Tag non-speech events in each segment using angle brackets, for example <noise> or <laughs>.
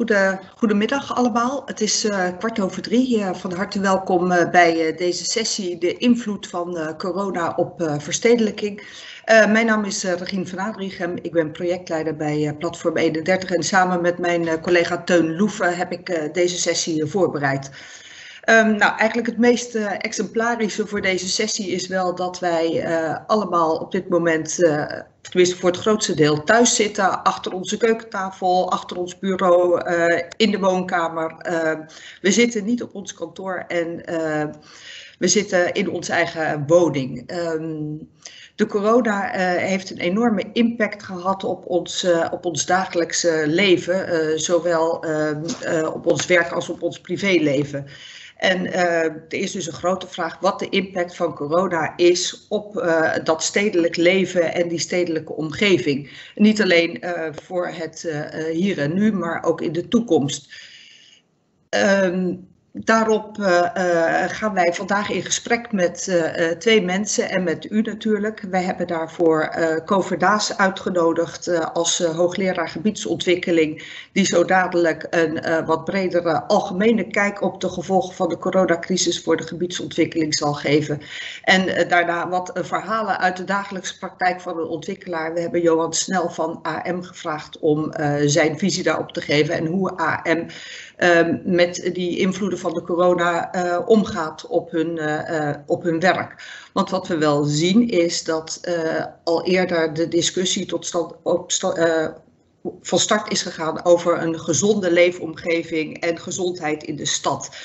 Goede, goedemiddag allemaal. Het is uh, kwart over drie. Uh, van harte welkom uh, bij deze sessie, de invloed van corona op verstedelijking. mijn naam is Regine van Adrichem. Ik ben projectleider bij Platform 31 en samen met mijn collega Teun Loeven heb ik deze sessie voorbereid. Um, nou, eigenlijk het meest uh, exemplarische voor deze sessie is wel dat wij uh, allemaal op dit moment, uh, tenminste voor het grootste deel, thuis zitten, achter onze keukentafel, achter ons bureau, in de woonkamer. we zitten niet op ons kantoor en we zitten in onze eigen woning. Um, de corona heeft een enorme impact gehad op ons, op ons dagelijkse leven, zowel ehm, op ons werk als op ons privéleven. En uh, er is dus een grote vraag wat de impact van corona is op uh, dat stedelijk leven en die stedelijke omgeving. Niet alleen uh, voor het hier en nu, maar ook in de toekomst. Um, daarop uh, uh, gaan wij vandaag in gesprek met uh, twee mensen en met u natuurlijk. Wij hebben daarvoor uh, Daas uitgenodigd als hoogleraar gebiedsontwikkeling, die zo dadelijk een wat bredere algemene kijk op de gevolgen van de coronacrisis voor de gebiedsontwikkeling zal geven. En daarna wat verhalen uit de dagelijkse praktijk van een ontwikkelaar. We hebben Johan Snel van AM gevraagd om zijn visie daarop te geven en hoe AM met die invloeden van de corona uh, omgaat op hun, uh, op hun werk. Want wat we wel zien is dat al eerder de discussie tot stand, op van start is gegaan over een gezonde leefomgeving en gezondheid in de stad.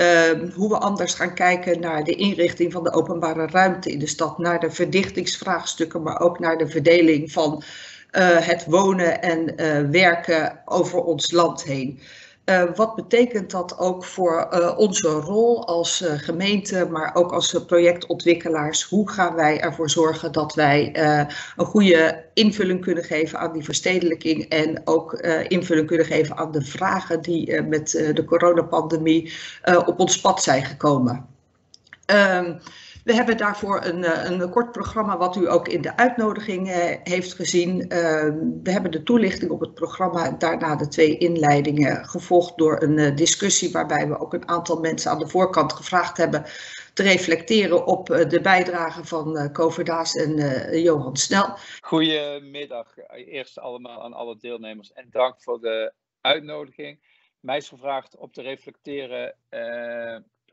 Uh, hoe we anders gaan kijken naar de inrichting van de openbare ruimte in de stad, naar de verdichtingsvraagstukken, maar ook naar de verdeling van het wonen en werken over ons land heen. Uh, wat betekent dat ook voor uh, onze rol als uh, gemeente, maar ook als projectontwikkelaars? Hoe gaan wij ervoor zorgen dat wij een goede invulling kunnen geven aan die verstedelijking en ook invulling kunnen geven aan de vragen die met de coronapandemie op ons pad zijn gekomen? Ehm, we hebben daarvoor een, eh, een kort programma wat u ook in de uitnodiging eh, heeft gezien. Ehm, we hebben de toelichting op het programma, daarna de twee inleidingen, gevolgd door een eh, discussie waarbij we ook een aantal mensen aan de voorkant gevraagd hebben te reflecteren op de bijdrage van Koverdaas en Johan Snel. Goedemiddag eerst allemaal aan alle deelnemers en dank voor de uitnodiging. Mij is gevraagd om te reflecteren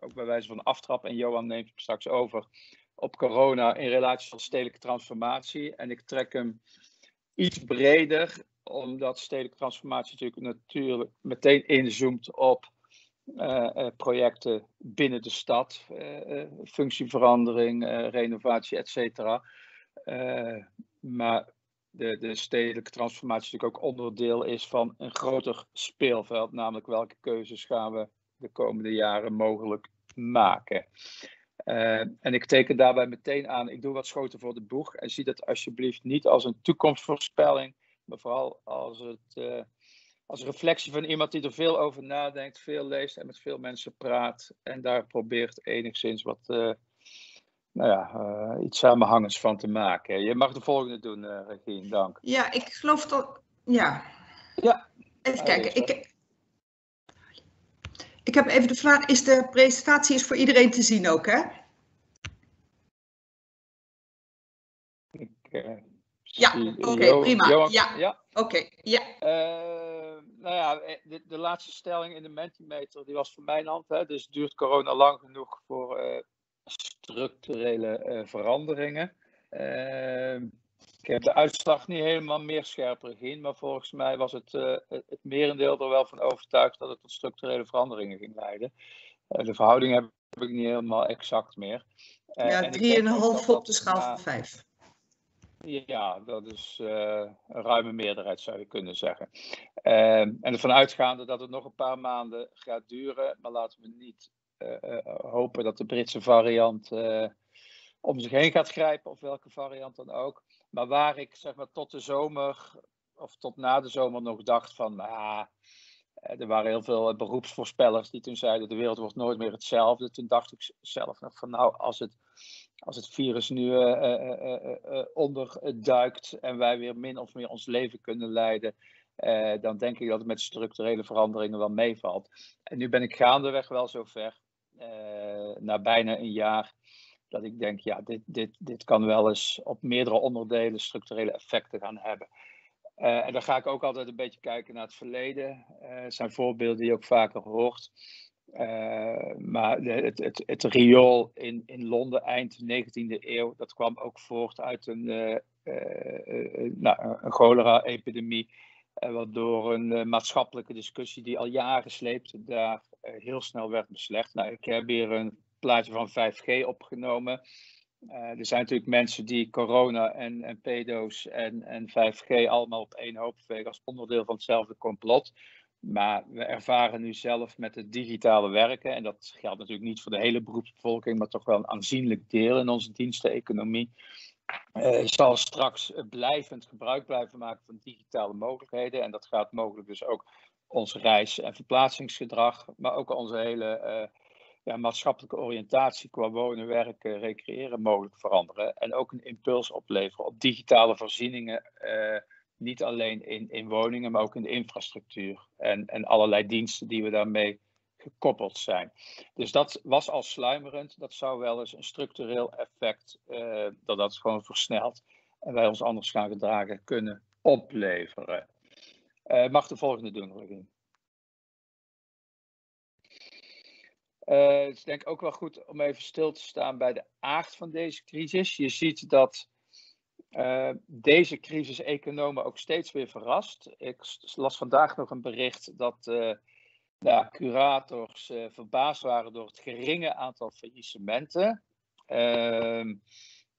ook bij wijze van aftrap, en Johan neemt hem straks over, op corona in relatie tot stedelijke transformatie. En ik trek hem iets breder, omdat stedelijke transformatie natuurlijk, natuurlijk meteen inzoomt op uh, projecten binnen de stad, uh, functieverandering, renovatie, et cetera. maar de, de stedelijke transformatie natuurlijk ook onderdeel is van een groter speelveld, namelijk welke keuzes gaan we de komende jaren mogelijk maken. Uh, en ik teken daarbij meteen aan, ik doe wat schoten voor de boeg en zie dat alsjeblieft niet als een toekomstvoorspelling, maar vooral als, het, uh, als een reflectie van iemand die er veel over nadenkt, veel leest en met veel mensen praat en daar probeert enigszins wat, uh, nou ja, iets samenhangends van te maken. Je mag de volgende doen, Regine, dank. Ja, ik geloof dat, ja. Ja. Even kijken, ik, ik heb even de vraag, is de presentatie is voor iedereen te zien ook, hè? Ik, uh, ja, oké, okay, prima. Johan, ja, ja. oké, okay, ja. Uh, nou ja, eh, de, de, laatste stelling in de Mentimeter, die was van mijn hand. Hè, dus duurt corona lang genoeg voor uh, structurele veranderingen. Ik heb de uitslag niet helemaal meer scherper gezien, maar volgens mij was het, uh, het merendeel er wel van overtuigd dat het tot structurele veranderingen ging leiden. Uh, de verhouding heb ik niet helemaal exact meer. Uh, ja, 3,5 op de schaal van 5. Ja, dat is een ruime meerderheid zou je kunnen zeggen. Ehm, en ervan uitgaande dat het nog een paar maanden gaat duren, maar laten we niet hopen dat de Britse variant om zich heen gaat grijpen, of welke variant dan ook. Maar waar ik zeg maar tot de zomer of tot na de zomer nog dacht van, ah, er waren heel veel beroepsvoorspellers die toen zeiden de wereld wordt nooit meer hetzelfde. Toen dacht ik zelf nog van nou, als het, als het virus nu uh, onderduikt en wij weer min of meer ons leven kunnen leiden dan denk ik dat het met structurele veranderingen wel meevalt. En nu ben ik gaandeweg wel zover, na bijna een jaar, dat ik denk, ja, dit, dit, dit kan wel eens op meerdere onderdelen structurele effecten gaan hebben. Uh, en dan ga ik ook altijd een beetje kijken naar het verleden. Uh, zijn voorbeelden die je ook vaker hoort. Uh, maar het, het, het riool in, in Londen eind 19e eeuw, dat kwam ook voort uit een, nou, een cholera-epidemie. waardoor een maatschappelijke discussie die al jaren sleepte, daar heel snel werd beslecht. Nou, ik heb hier een plaatje van 5G opgenomen. Uh, er zijn natuurlijk mensen die corona en, en pedo's en, en 5G allemaal op één hoop vegen als onderdeel van hetzelfde complot. Maar we ervaren nu zelf met het digitale werken, en dat geldt natuurlijk niet voor de hele beroepsbevolking, maar toch wel een aanzienlijk deel in onze diensteneconomie, uh, zal straks blijvend gebruik blijven maken van digitale mogelijkheden. En dat gaat mogelijk dus ook ons reis- en verplaatsingsgedrag, maar ook onze hele uh, ja, maatschappelijke oriëntatie qua wonen, werken, recreëren mogelijk veranderen. En ook een impuls opleveren op digitale voorzieningen. Uh, niet alleen in, in woningen, maar ook in de infrastructuur. En, en allerlei diensten die we daarmee gekoppeld zijn. Dus dat was al sluimerend. Dat zou wel eens een structureel effect, uh, dat dat gewoon versnelt. En wij ons anders gaan gedragen kunnen opleveren. Uh, mag de volgende doen, Regine. Uh, het is denk ik ook wel goed om even stil te staan bij de aard van deze crisis. Je ziet dat uh, deze crisis economen ook steeds weer verrast. Ik las vandaag nog een bericht dat uh, curators verbaasd waren door het geringe aantal faillissementen. Ehm,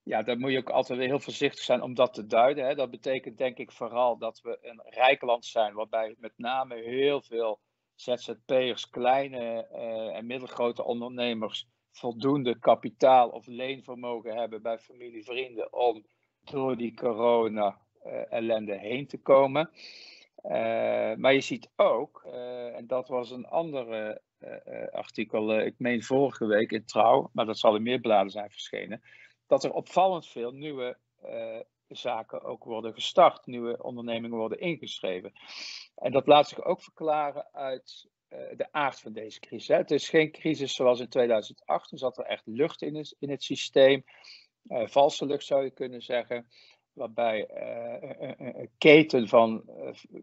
ja, daar moet je ook altijd weer heel voorzichtig zijn om dat te duiden. Hè. Dat betekent denk ik vooral dat we een rijk land zijn, waarbij met name heel veel ZZP'ers, kleine uh, en middelgrote ondernemers voldoende kapitaal of leenvermogen hebben bij familie, vrienden om door die corona-ellende heen te komen. Uh, maar je ziet ook, en dat was een ander artikel, ik meen vorige week in Trouw, maar dat zal in meer bladen zijn verschenen, dat er opvallend veel nieuwe zaken ook worden gestart, nieuwe ondernemingen worden ingeschreven. En dat laat zich ook verklaren uit uh, de aard van deze crisis. Het is geen crisis zoals in 2008, toen zat er echt lucht in het, in het systeem, uh, valse lucht zou je kunnen zeggen, waarbij uh, een keten van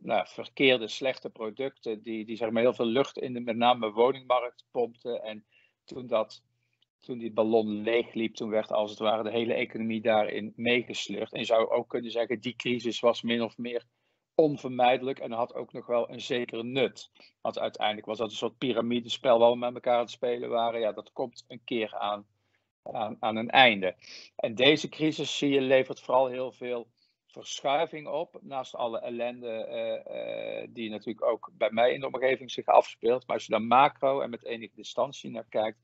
nou, verkeerde, slechte producten, die, die zeg maar heel veel lucht in de met name woningmarkt pompten. En toen dat toen die ballon leegliep, toen werd als het ware de hele economie daarin meegesleurd. En je zou ook kunnen zeggen, die crisis was min of meer onvermijdelijk en had ook nog wel een zekere nut. Want uiteindelijk was dat een soort piramidespel waar we met elkaar aan het spelen waren. Ja, dat komt een keer aan, aan, aan een einde. En deze crisis, zie je, levert vooral heel veel verschuiving op. Naast alle ellende uh, uh, die natuurlijk ook bij mij in de omgeving zich afspeelt. Maar als je dan macro en met enige distantie naar kijkt,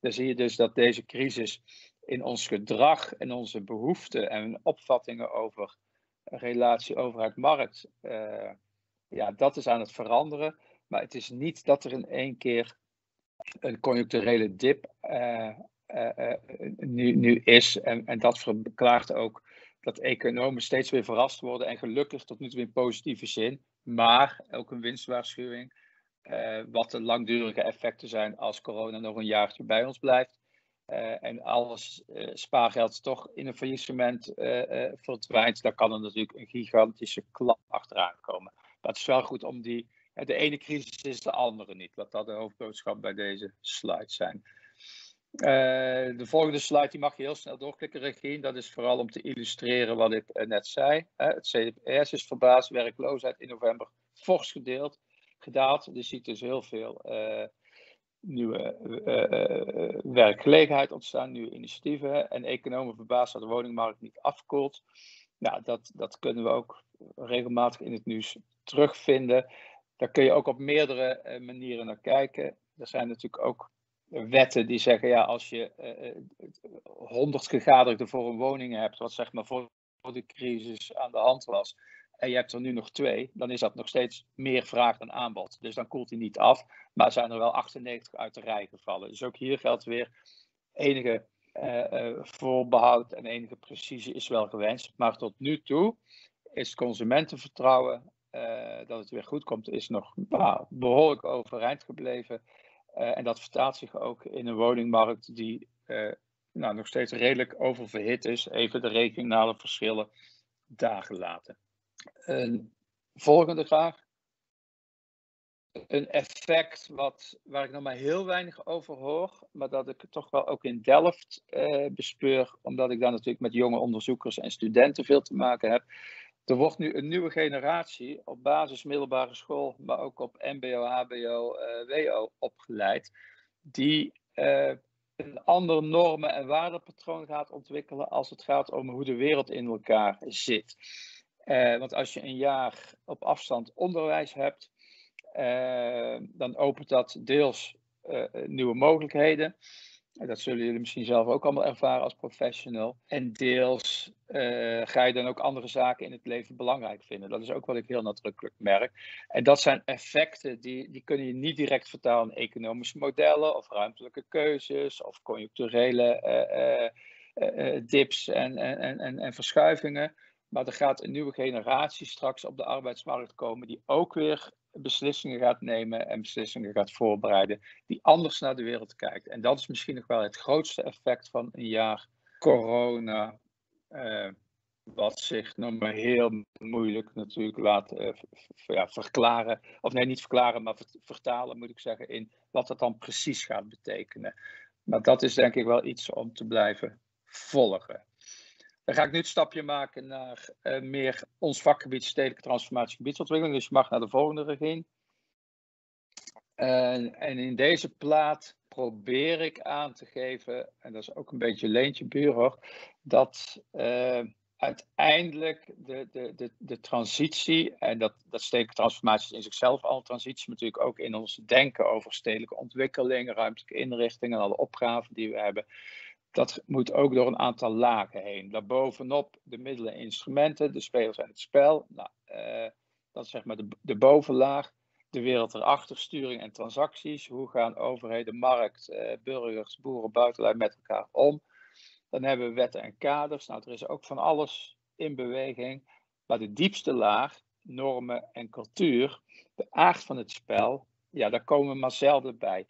dan zie je dus dat deze crisis in ons gedrag en onze behoeften en opvattingen over relatie overheid-markt, uh, ja, dat is aan het veranderen. Maar het is niet dat er in één keer een conjuncturele dip uh, uh, nu, nu is. En, en dat verklaart ook dat economen steeds weer verrast worden. En gelukkig tot nu toe in positieve zin. Maar ook een winstwaarschuwing uh, wat de langdurige effecten zijn als corona nog een jaartje bij ons blijft. Uh, en alles uh, spaargeld toch in een faillissement verdwijnt, dan kan er natuurlijk een gigantische klap achteraan komen. Maar het is wel goed om die. De ene crisis is de andere niet. Laat dat de hoofdboodschap bij deze slide zijn. de volgende slide die mag je heel snel doorklikken, Regine. Dat is vooral om te illustreren wat ik net zei. het CDPS is verbaasd, werkloosheid in november fors gedeeld gedaald. Je ziet dus heel veel uh, nieuwe uh, werkgelegenheid ontstaan, nieuwe initiatieven. En economen verbaasd dat de woningmarkt niet afkoelt. Nou, dat, dat kunnen we ook regelmatig in het nieuws terugvinden. Daar kun je ook op meerdere manieren naar kijken. Er zijn natuurlijk ook wetten die zeggen, ja, als je honderd uh, gegadigden voor een woning hebt, wat zeg maar voor de crisis aan de hand was, en je hebt er nu nog twee, dan is dat nog steeds meer vraag dan aanbod. Dus dan koelt hij niet af, maar zijn er wel 98 uit de rij gevallen. Dus ook hier geldt weer enige uh, voorbehoud en enige precisie is wel gewenst. Maar tot nu toe is consumentenvertrouwen dat het weer goed komt, is nog nou, behoorlijk overeind gebleven. en dat vertaalt zich ook in een woningmarkt die nou, nog steeds redelijk oververhit is. Even de regionale verschillen daar gelaten. Een volgende vraag. Een effect wat, waar ik nog maar heel weinig over hoor, maar dat ik toch wel ook in Delft uh, bespeur, omdat ik daar natuurlijk met jonge onderzoekers en studenten veel te maken heb. Er wordt nu een nieuwe generatie op basis, middelbare school, maar ook op MBO, HBO, uh, WO opgeleid, die uh, een ander normen- en waardepatroon gaat ontwikkelen als het gaat om hoe de wereld in elkaar zit. Uh, want als je een jaar op afstand onderwijs hebt, uh, dan opent dat deels uh, nieuwe mogelijkheden. Dat zullen jullie misschien zelf ook allemaal ervaren als professional. En deels ga je dan ook andere zaken in het leven belangrijk vinden. Dat is ook wat ik heel nadrukkelijk merk. En dat zijn effecten die, die kun je niet direct vertalen in economische modellen of ruimtelijke keuzes of conjuncturele dips en, en, en, en verschuivingen. Maar er gaat een nieuwe generatie straks op de arbeidsmarkt komen die ook weer beslissingen gaat nemen en beslissingen gaat voorbereiden die anders naar de wereld kijkt. En dat is misschien nog wel het grootste effect van een jaar corona, uh, wat zich nog maar heel moeilijk natuurlijk laat uh, ja, verklaren, of nee, niet verklaren, maar vertalen moet ik zeggen, in wat dat dan precies gaat betekenen. Maar dat is denk ik wel iets om te blijven volgen. Dan ga ik nu het stapje maken naar uh, meer ons vakgebied stedelijke transformatie gebiedsontwikkeling. Dus je mag naar de volgende regime. Uh, en in deze plaat probeer ik aan te geven, en dat is ook een beetje leentje bureau, dat uh, uiteindelijk de, de, de, de transitie, en dat, dat stedelijke transformatie in zichzelf al een transitie, natuurlijk ook in ons denken over stedelijke ontwikkeling, ruimtelijke inrichting en alle opgaven die we hebben, dat moet ook door een aantal lagen heen. Daarbovenop de middelen en instrumenten, de spelers en het spel. Nou, uh, dat is zeg maar de, de bovenlaag. De wereld erachter, sturing en transacties. Hoe gaan overheden, markt, uh, burgers, boeren, buitenlui met elkaar om? Dan hebben we wetten en kaders. Nou, er is ook van alles in beweging. Maar de diepste laag, normen en cultuur, de aard van het spel, ja, daar komen we maar zelden bij.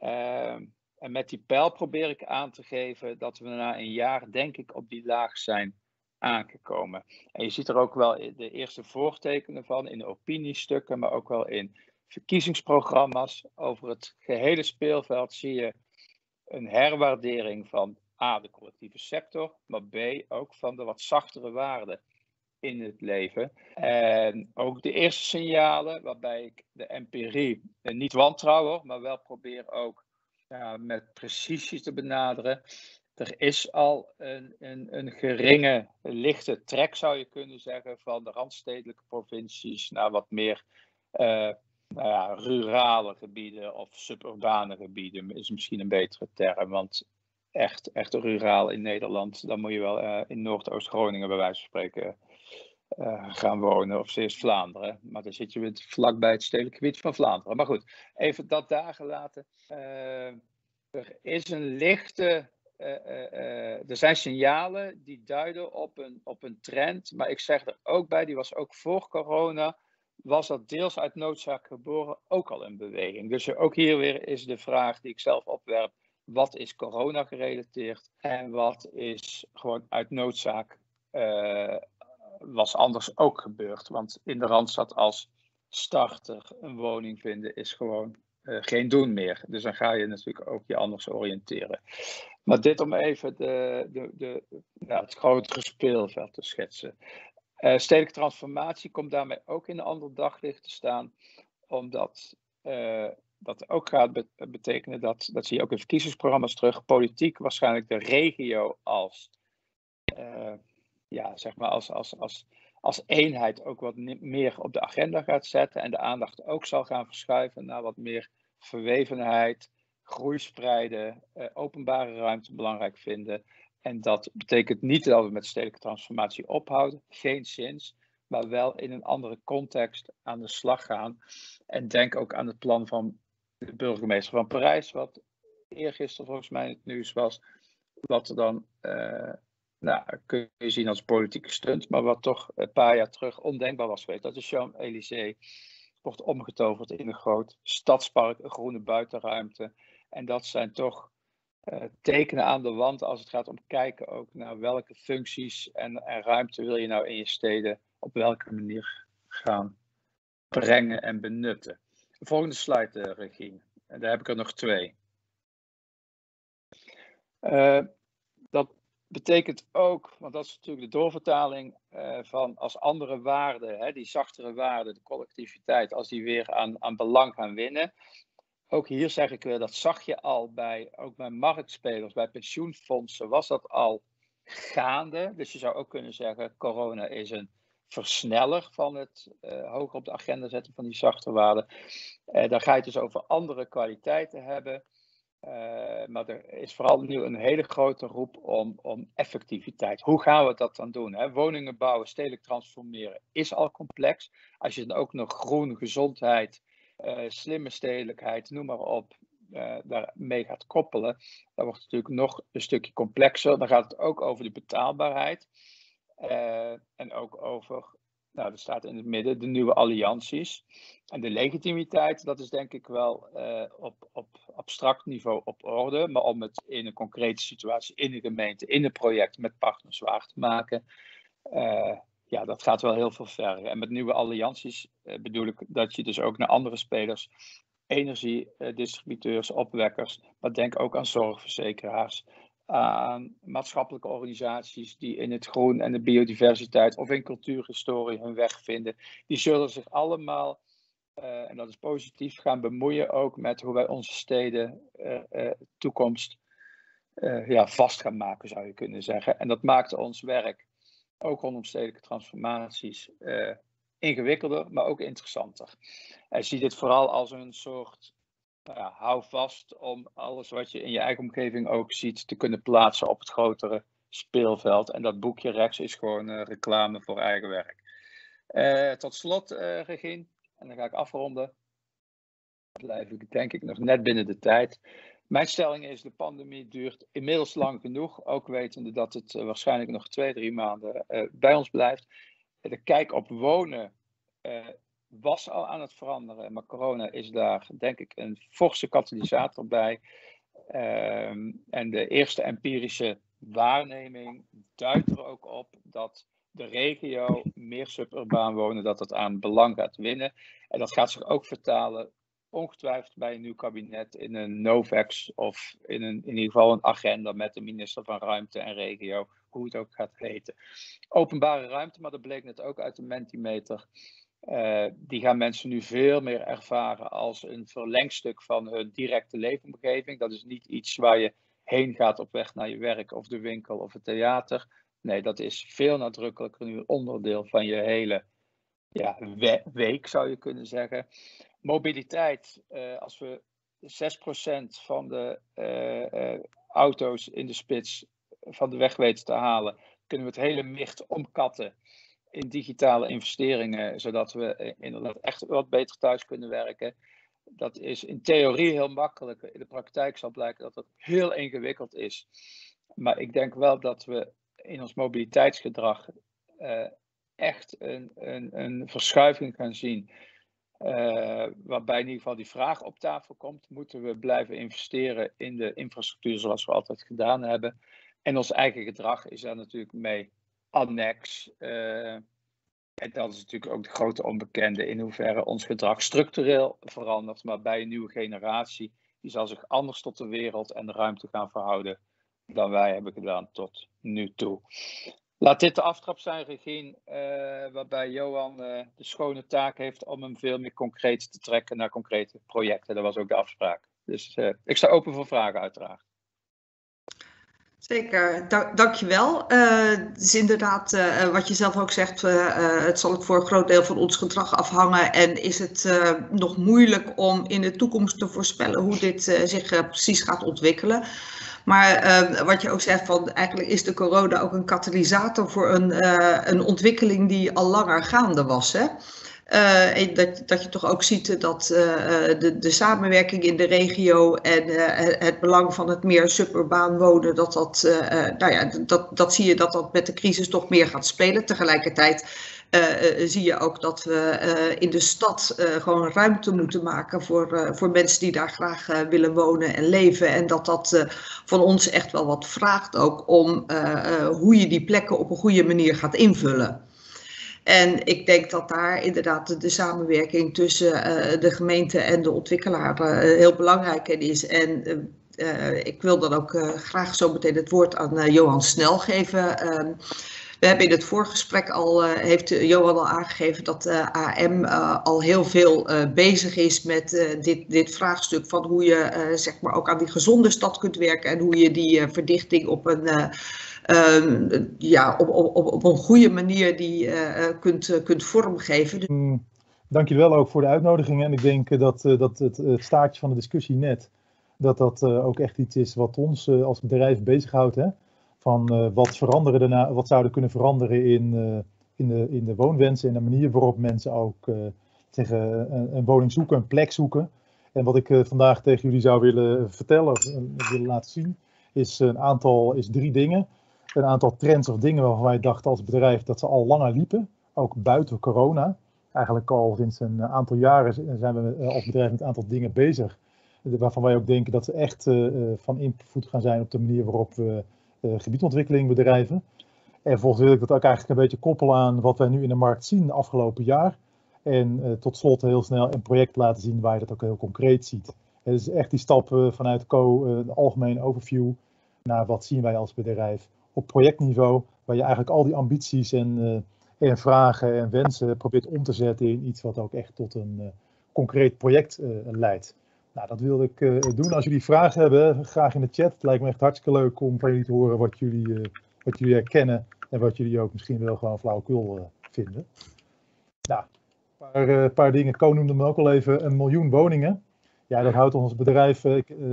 Uh, en met die pijl probeer ik aan te geven dat we na een jaar, denk ik, op die laag zijn aangekomen. En je ziet er ook wel de eerste voortekenen van in de opiniestukken, maar ook wel in verkiezingsprogramma's. Over het gehele speelveld zie je een herwaardering van A, de collectieve sector, maar B, ook van de wat zachtere waarden in het leven. En ook de eerste signalen, waarbij ik de empirie niet wantrouw, maar wel probeer ook ja, met precisie te benaderen. Er is al een, een, een geringe, lichte trek, zou je kunnen zeggen, van de randstedelijke provincies naar wat meer uh, nou ja, rurale gebieden of suburbane gebieden, is misschien een betere term. Want echt, echt ruraal in Nederland, dan moet je wel uh, in Noordoost-Groningen bij wijze van spreken uh, gaan wonen, of ze Vlaanderen. Maar dan zit je weer vlakbij het stedelijk gebied van Vlaanderen. Maar goed, even dat daar gelaten. Uh, er is een lichte. Uh, er zijn signalen die duiden op een, op een trend. Maar ik zeg er ook bij, die was ook voor corona. Was dat deels uit noodzaak geboren ook al een beweging. Dus ook hier weer is de vraag die ik zelf opwerp. Wat is corona gerelateerd en wat is gewoon uit noodzaak was anders ook gebeurd. Want in de Randstad als starter een woning vinden is gewoon uh, geen doen meer. Dus dan ga je natuurlijk ook je anders oriënteren. Maar dit om even de, de, de, het grotere speelveld te schetsen. Uh, stedelijke transformatie komt daarmee ook in een ander daglicht te staan, omdat uh, dat ook gaat betekenen dat, dat zie je ook in verkiezingsprogramma's terug, politiek waarschijnlijk de regio als ja, zeg maar als, als, als, als eenheid ook wat meer op de agenda gaat zetten en de aandacht ook zal gaan verschuiven naar wat meer verwevenheid, groei spreiden, eh, openbare ruimte belangrijk vinden. En dat betekent niet dat we met stedelijke transformatie ophouden, geen zins, maar wel in een andere context aan de slag gaan. En denk ook aan het plan van de burgemeester van Parijs, wat eergisteren volgens mij het nieuws was, wat er dan uh, nou, kun je zien als politieke stunt, maar wat toch een paar jaar terug ondenkbaar was geweest. Dat de Champs-Élysées wordt omgetoverd in een groot stadspark, een groene buitenruimte. En dat zijn toch uh, tekenen aan de wand als het gaat om kijken ook naar welke functies en, en ruimte wil je nou in je steden op welke manier gaan brengen en benutten. De volgende slide, uh, Regine. En daar heb ik er nog twee. Uh, dat betekent ook, want dat is natuurlijk de doorvertaling uh, van als andere waarden, hè, die zachtere waarden, de collectiviteit, als die weer aan, aan belang gaan winnen. Ook hier zeg ik weer, dat zag je al bij, ook bij marktspelers, bij pensioenfondsen was dat al gaande. Dus je zou ook kunnen zeggen, corona is een versneller van het uh, hoger op de agenda zetten van die zachte waarden. Uh, daar ga je het dus over andere kwaliteiten hebben. Uh, maar er is vooral nu een hele grote roep om, om effectiviteit. Hoe gaan we dat dan doen? Hè? Woningen bouwen, stedelijk transformeren is al complex. Als je dan ook nog groen, gezondheid, uh, slimme stedelijkheid, noem maar op, uh, daarmee gaat koppelen, dan wordt het natuurlijk nog een stukje complexer. Dan gaat het ook over de betaalbaarheid. en ook over nou, dat staat in het midden, de nieuwe allianties. En de legitimiteit, dat is denk ik wel uh, op, op abstract niveau op orde. Maar om het in een concrete situatie, in een gemeente, in een project met partners waar te maken, uh, ja, dat gaat wel heel veel verder. En met nieuwe allianties uh, bedoel ik dat je dus ook naar andere spelers, energiedistributeurs, opwekkers, maar denk ook aan zorgverzekeraars, aan maatschappelijke organisaties die in het groen en de biodiversiteit of in cultuurhistorie hun weg vinden. Die zullen zich allemaal, uh, en dat is positief, gaan bemoeien ook met hoe wij onze steden uh, toekomst ja, vast gaan maken, zou je kunnen zeggen. En dat maakt ons werk, ook rondom stedelijke transformaties, ingewikkelder, maar ook interessanter. Hij ziet dit vooral als een soort nou hou vast om alles wat je in je eigen omgeving ook ziet te kunnen plaatsen op het grotere speelveld. En dat boekje rechts is gewoon uh, reclame voor eigen werk. Uh, tot slot, uh, Regine, en dan ga ik afronden. Blijf ik denk ik nog net binnen de tijd. Mijn stelling is, de pandemie duurt inmiddels lang genoeg. Ook wetende dat het waarschijnlijk nog twee, drie maanden bij ons blijft. De kijk op wonen was al aan het veranderen, maar corona is daar denk ik een forse katalysator bij. Um, en de eerste empirische waarneming duidt er ook op dat de regio meer suburbaan wonen, dat het aan belang gaat winnen. En dat gaat zich ook vertalen, ongetwijfeld bij een nieuw kabinet, in een NOVEX of in, een, in ieder geval een agenda met de minister van Ruimte en Regio, hoe het ook gaat heten. Openbare ruimte, maar dat bleek net ook uit de Mentimeter. Uh, die gaan mensen nu veel meer ervaren als een verlengstuk van hun directe leefomgeving. Dat is niet iets waar je heen gaat op weg naar je werk of de winkel of het theater. Nee, dat is veel nadrukkelijker nu een onderdeel van je hele ja, we week, zou je kunnen zeggen. Mobiliteit, uh, als we 6% van de uh, auto's in de spits van de weg weten te halen, kunnen we het hele micht omkatten in digitale investeringen, zodat we eh, inderdaad echt wat beter thuis kunnen werken. Dat is in theorie heel makkelijk. In de praktijk zal blijken dat het heel ingewikkeld is. Maar ik denk wel dat we in ons mobiliteitsgedrag uh, echt een, een, een, verschuiving gaan zien. Uh, waarbij in ieder geval die vraag op tafel komt: moeten we blijven investeren in de infrastructuur zoals we altijd gedaan hebben? En ons eigen gedrag is daar natuurlijk mee annex. Uh, en dat is natuurlijk ook de grote onbekende in hoeverre ons gedrag structureel verandert. Maar bij een nieuwe generatie, die zal zich anders tot de wereld en de ruimte gaan verhouden dan wij hebben gedaan tot nu toe. Laat dit de aftrap zijn, Regine, uh, waarbij Johan uh, de schone taak heeft om hem veel meer concreet te trekken naar concrete projecten. Dat was ook de afspraak. Dus ik sta open voor vragen, uiteraard. Zeker, da dankjewel. Uh, het is inderdaad uh, wat je zelf ook zegt, het zal voor een groot deel van ons gedrag afhangen en is het nog moeilijk om in de toekomst te voorspellen hoe dit zich precies gaat ontwikkelen. Maar wat je ook zegt, van, eigenlijk is de corona ook een katalysator voor een, een ontwikkeling die al langer gaande was. Hè? Uh, dat, dat je toch ook ziet dat uh, de, de samenwerking in de regio en het belang van het meer suburbaan wonen, dat dat, nou ja, dat, dat zie je dat dat met de crisis toch meer gaat spelen. Tegelijkertijd zie je ook dat we in de stad gewoon ruimte moeten maken voor, voor mensen die daar graag willen wonen en leven. En dat dat van ons echt wel wat vraagt ook om hoe je die plekken op een goede manier gaat invullen. En ik denk dat daar inderdaad de, samenwerking tussen uh, de gemeente en de ontwikkelaar uh, heel belangrijk in is. En uh, ik wil dan ook graag zo meteen het woord aan Johan Snel geven. Ehm, we hebben in het voorgesprek al, heeft Johan al aangegeven dat de AM al heel veel bezig is met dit, dit vraagstuk van hoe je zeg maar ook aan die gezonde stad kunt werken en hoe je die verdichting op een Ehm, ja, op, op, op een goede manier die uh, kunt, kunt vormgeven. Mm, dank je wel ook voor de uitnodiging. En ik denk dat, dat het, staartje van de discussie net, dat dat ook echt iets is wat ons als bedrijf bezighoudt. Hè? Van wat, veranderen daarna, wat zouden kunnen veranderen in, in, de, in de woonwensen en de manier waarop mensen ook tegen een, woning zoeken, een plek zoeken. En wat ik vandaag tegen jullie zou willen vertellen, willen laten zien, is een aantal, is drie dingen een aantal trends of dingen waarvan wij dachten als bedrijf dat ze al langer liepen, ook buiten corona. Eigenlijk al sinds een aantal jaren zijn we eh, als bedrijf met een aantal dingen bezig, waarvan wij ook denken dat ze echt uh, van invloed gaan zijn op de manier waarop we gebiedontwikkeling bedrijven. En volgens wil ik dat ook eigenlijk een beetje koppelen aan wat wij nu in de markt zien de afgelopen jaar. En tot slot heel snel een project laten zien waar je dat ook heel concreet ziet. Het is echt die stap vanuit Co, de algemene overview, naar wat zien wij als bedrijf op projectniveau, waar je eigenlijk al die ambities en, uh, en vragen en wensen probeert om te zetten in iets wat ook echt tot een uh, concreet project uh, leidt. Nou, dat wilde ik doen. Als jullie vragen hebben, graag in de chat. Het lijkt me echt hartstikke leuk om van jullie te horen wat jullie, wat jullie herkennen en wat jullie ook misschien wel gewoon flauwekul vinden. Nou, een paar, paar dingen. Ko noemde me ook al even een miljoen woningen. Ja, dat houdt ons bedrijf,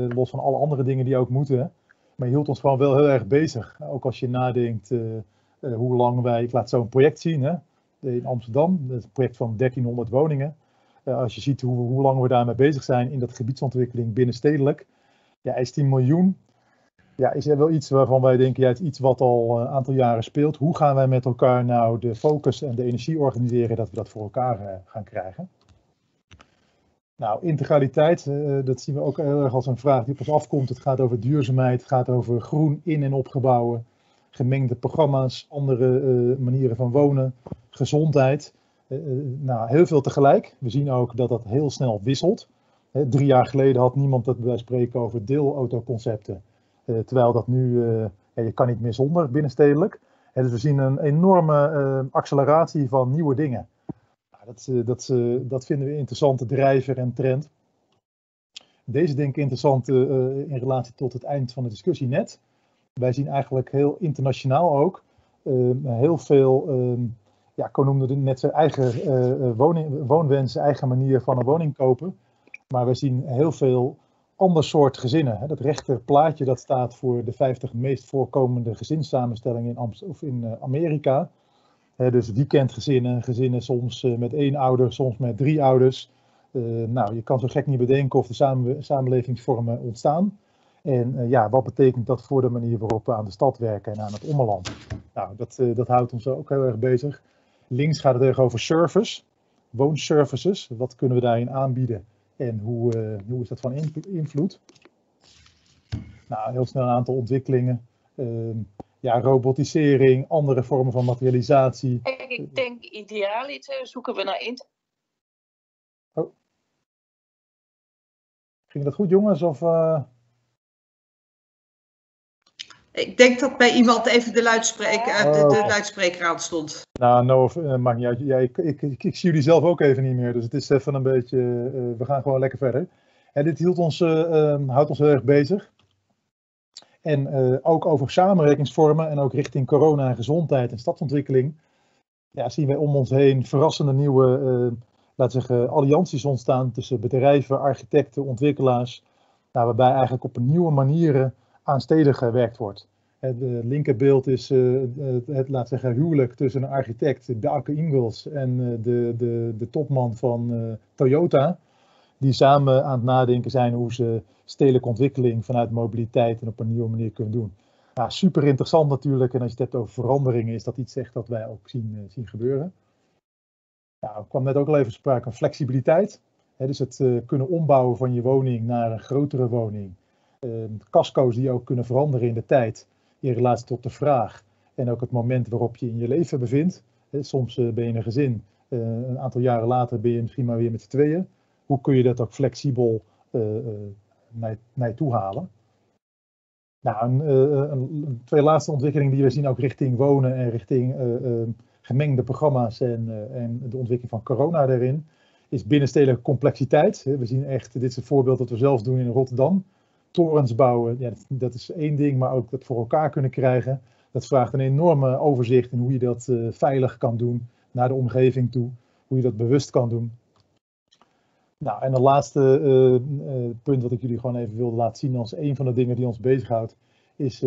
los van alle andere dingen die ook moeten, maar hield ons gewoon wel heel erg bezig. Ook als je nadenkt uh, uh, hoe lang wij, ik laat zo een project zien hè, in Amsterdam, een project van 1300 woningen. Uh, als je ziet hoe, hoe lang we daarmee bezig zijn in dat gebiedsontwikkeling binnenstedelijk, ja, is 10 miljoen. Ja, is er wel iets waarvan wij denken, ja, het is iets wat al een aantal jaren speelt. Hoe gaan wij met elkaar nou de focus en de energie organiseren dat we dat voor elkaar gaan krijgen? Nou, integraliteit, uh, dat zien we ook heel erg als een vraag die op ons afkomt. Het gaat over duurzaamheid, het gaat over groen in- en opgebouwen, gemengde programma's, andere uh, manieren van wonen, gezondheid. Nou, heel veel tegelijk. We zien ook dat dat heel snel wisselt. drie jaar geleden had niemand het bij spreken over deelautoconcepten. terwijl dat nu, je kan niet meer zonder binnenstedelijk. dus we zien een enorme acceleratie van nieuwe dingen dat, eh, dat, eh, dat vinden we interessante drijver en trend. Deze denk ik interessant eh, in relatie tot het eind van de discussie net. Wij zien eigenlijk heel internationaal ook heel veel, ehm, ja, ik noemde net zijn eigen woning, woonwens, eigen manier van een woning kopen. Maar we zien heel veel ander soort gezinnen. Dat rechter plaatje dat staat voor de 50 meest voorkomende gezinssamenstellingen in, of in Amerika dus weekendgezinnen, gezinnen soms eh, met één ouder, soms met drie ouders. Eh, nou, je kan zo gek niet bedenken of de samen, samenlevingsvormen ontstaan. En eh, ja, wat betekent dat voor de manier waarop we aan de stad werken en aan het ommeland? Nou, dat, dat houdt ons ook heel erg bezig. Links gaat het erg over service, woonservices. Wat kunnen we daarin aanbieden en hoe, hoe is dat van invloed? Nou, heel snel een aantal ontwikkelingen. Ja, robotisering, andere vormen van materialisatie. Ik denk idealiter zoeken we naar internet. Oh. Ging dat goed, jongens? Of, uh... Ik denk dat bij iemand even de luidspreker, uh, de, de, luidspreker aan stond. Nou, no, uh, maakt niet uit. Ja, ik, ik, ik, ik, zie jullie zelf ook even niet meer. Dus het is even een beetje. we gaan gewoon lekker verder. En dit hield ons, ehm, houdt ons heel erg bezig. En uh, ook over samenwerkingsvormen en ook richting corona en gezondheid en stadsontwikkeling. Ja, zien wij om ons heen verrassende nieuwe, uh, zeggen, allianties ontstaan tussen bedrijven, architecten, ontwikkelaars. Nou, waarbij eigenlijk op een nieuwe manieren aan steden gewerkt wordt. Het linkerbeeld is het, laat zeggen, huwelijk tussen een architect, Bjarke Ingels, en de, de, de topman van Toyota. Die samen aan het nadenken zijn hoe ze stedelijke ontwikkeling vanuit mobiliteit en op een nieuwe manier kunnen doen. Nou, super interessant natuurlijk. En als je het hebt over veranderingen, is dat iets echt dat wij ook zien, zien gebeuren. Nou, er kwam net ook al even sprake van flexibiliteit. dus het uh, kunnen ombouwen van je woning naar een grotere woning. Uh, casco's die ook kunnen veranderen in de tijd in relatie tot de vraag. En ook het moment waarop je in je leven bevindt. soms uh, ben je in een gezin, een aantal jaren later ben je misschien maar weer met z'n tweeën. Hoe kun je dat ook flexibel naar, naar je toe halen? Nou, een, een, twee laatste ontwikkelingen die we zien ook richting wonen en richting gemengde programma's en, en de ontwikkeling van corona daarin, is binnenstedelijke complexiteit. We zien echt, dit is een voorbeeld dat we zelf doen in Rotterdam. Torens bouwen, ja, dat is één ding, maar ook dat voor elkaar kunnen krijgen. Dat vraagt een enorme overzicht in hoe je dat veilig kan doen naar de omgeving toe, hoe je dat bewust kan doen. Nou, en de laatste uh, punt wat ik jullie gewoon even wilde laten zien als een van de dingen die ons bezighoudt, is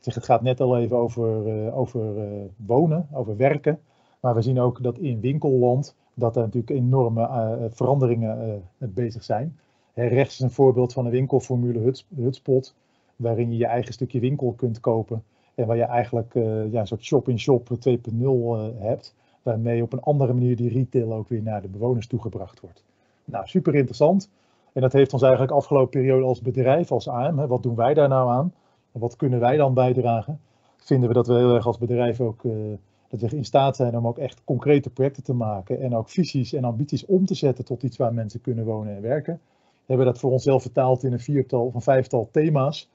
zeg, het gaat net al even over, over wonen, over werken. Maar we zien ook dat in winkelland dat er natuurlijk enorme veranderingen bezig zijn. Rechts is een voorbeeld van een winkelformule huts, hutspot, waarin je je eigen stukje winkel kunt kopen. En waar je eigenlijk ja, een soort shop-in-shop 2.0 hebt, waarmee op een andere manier die retail ook weer naar de bewoners toegebracht wordt. Nou, super interessant. En dat heeft ons eigenlijk afgelopen periode als bedrijf, als AM, hè, wat doen wij daar nou aan? wat kunnen wij dan bijdragen? Vinden we dat we heel erg als bedrijf ook uh, dat we in staat zijn om ook echt concrete projecten te maken en ook visies en ambities om te zetten tot iets waar mensen kunnen wonen en werken. We hebben dat voor onszelf vertaald in een viertal of een vijftal thema's.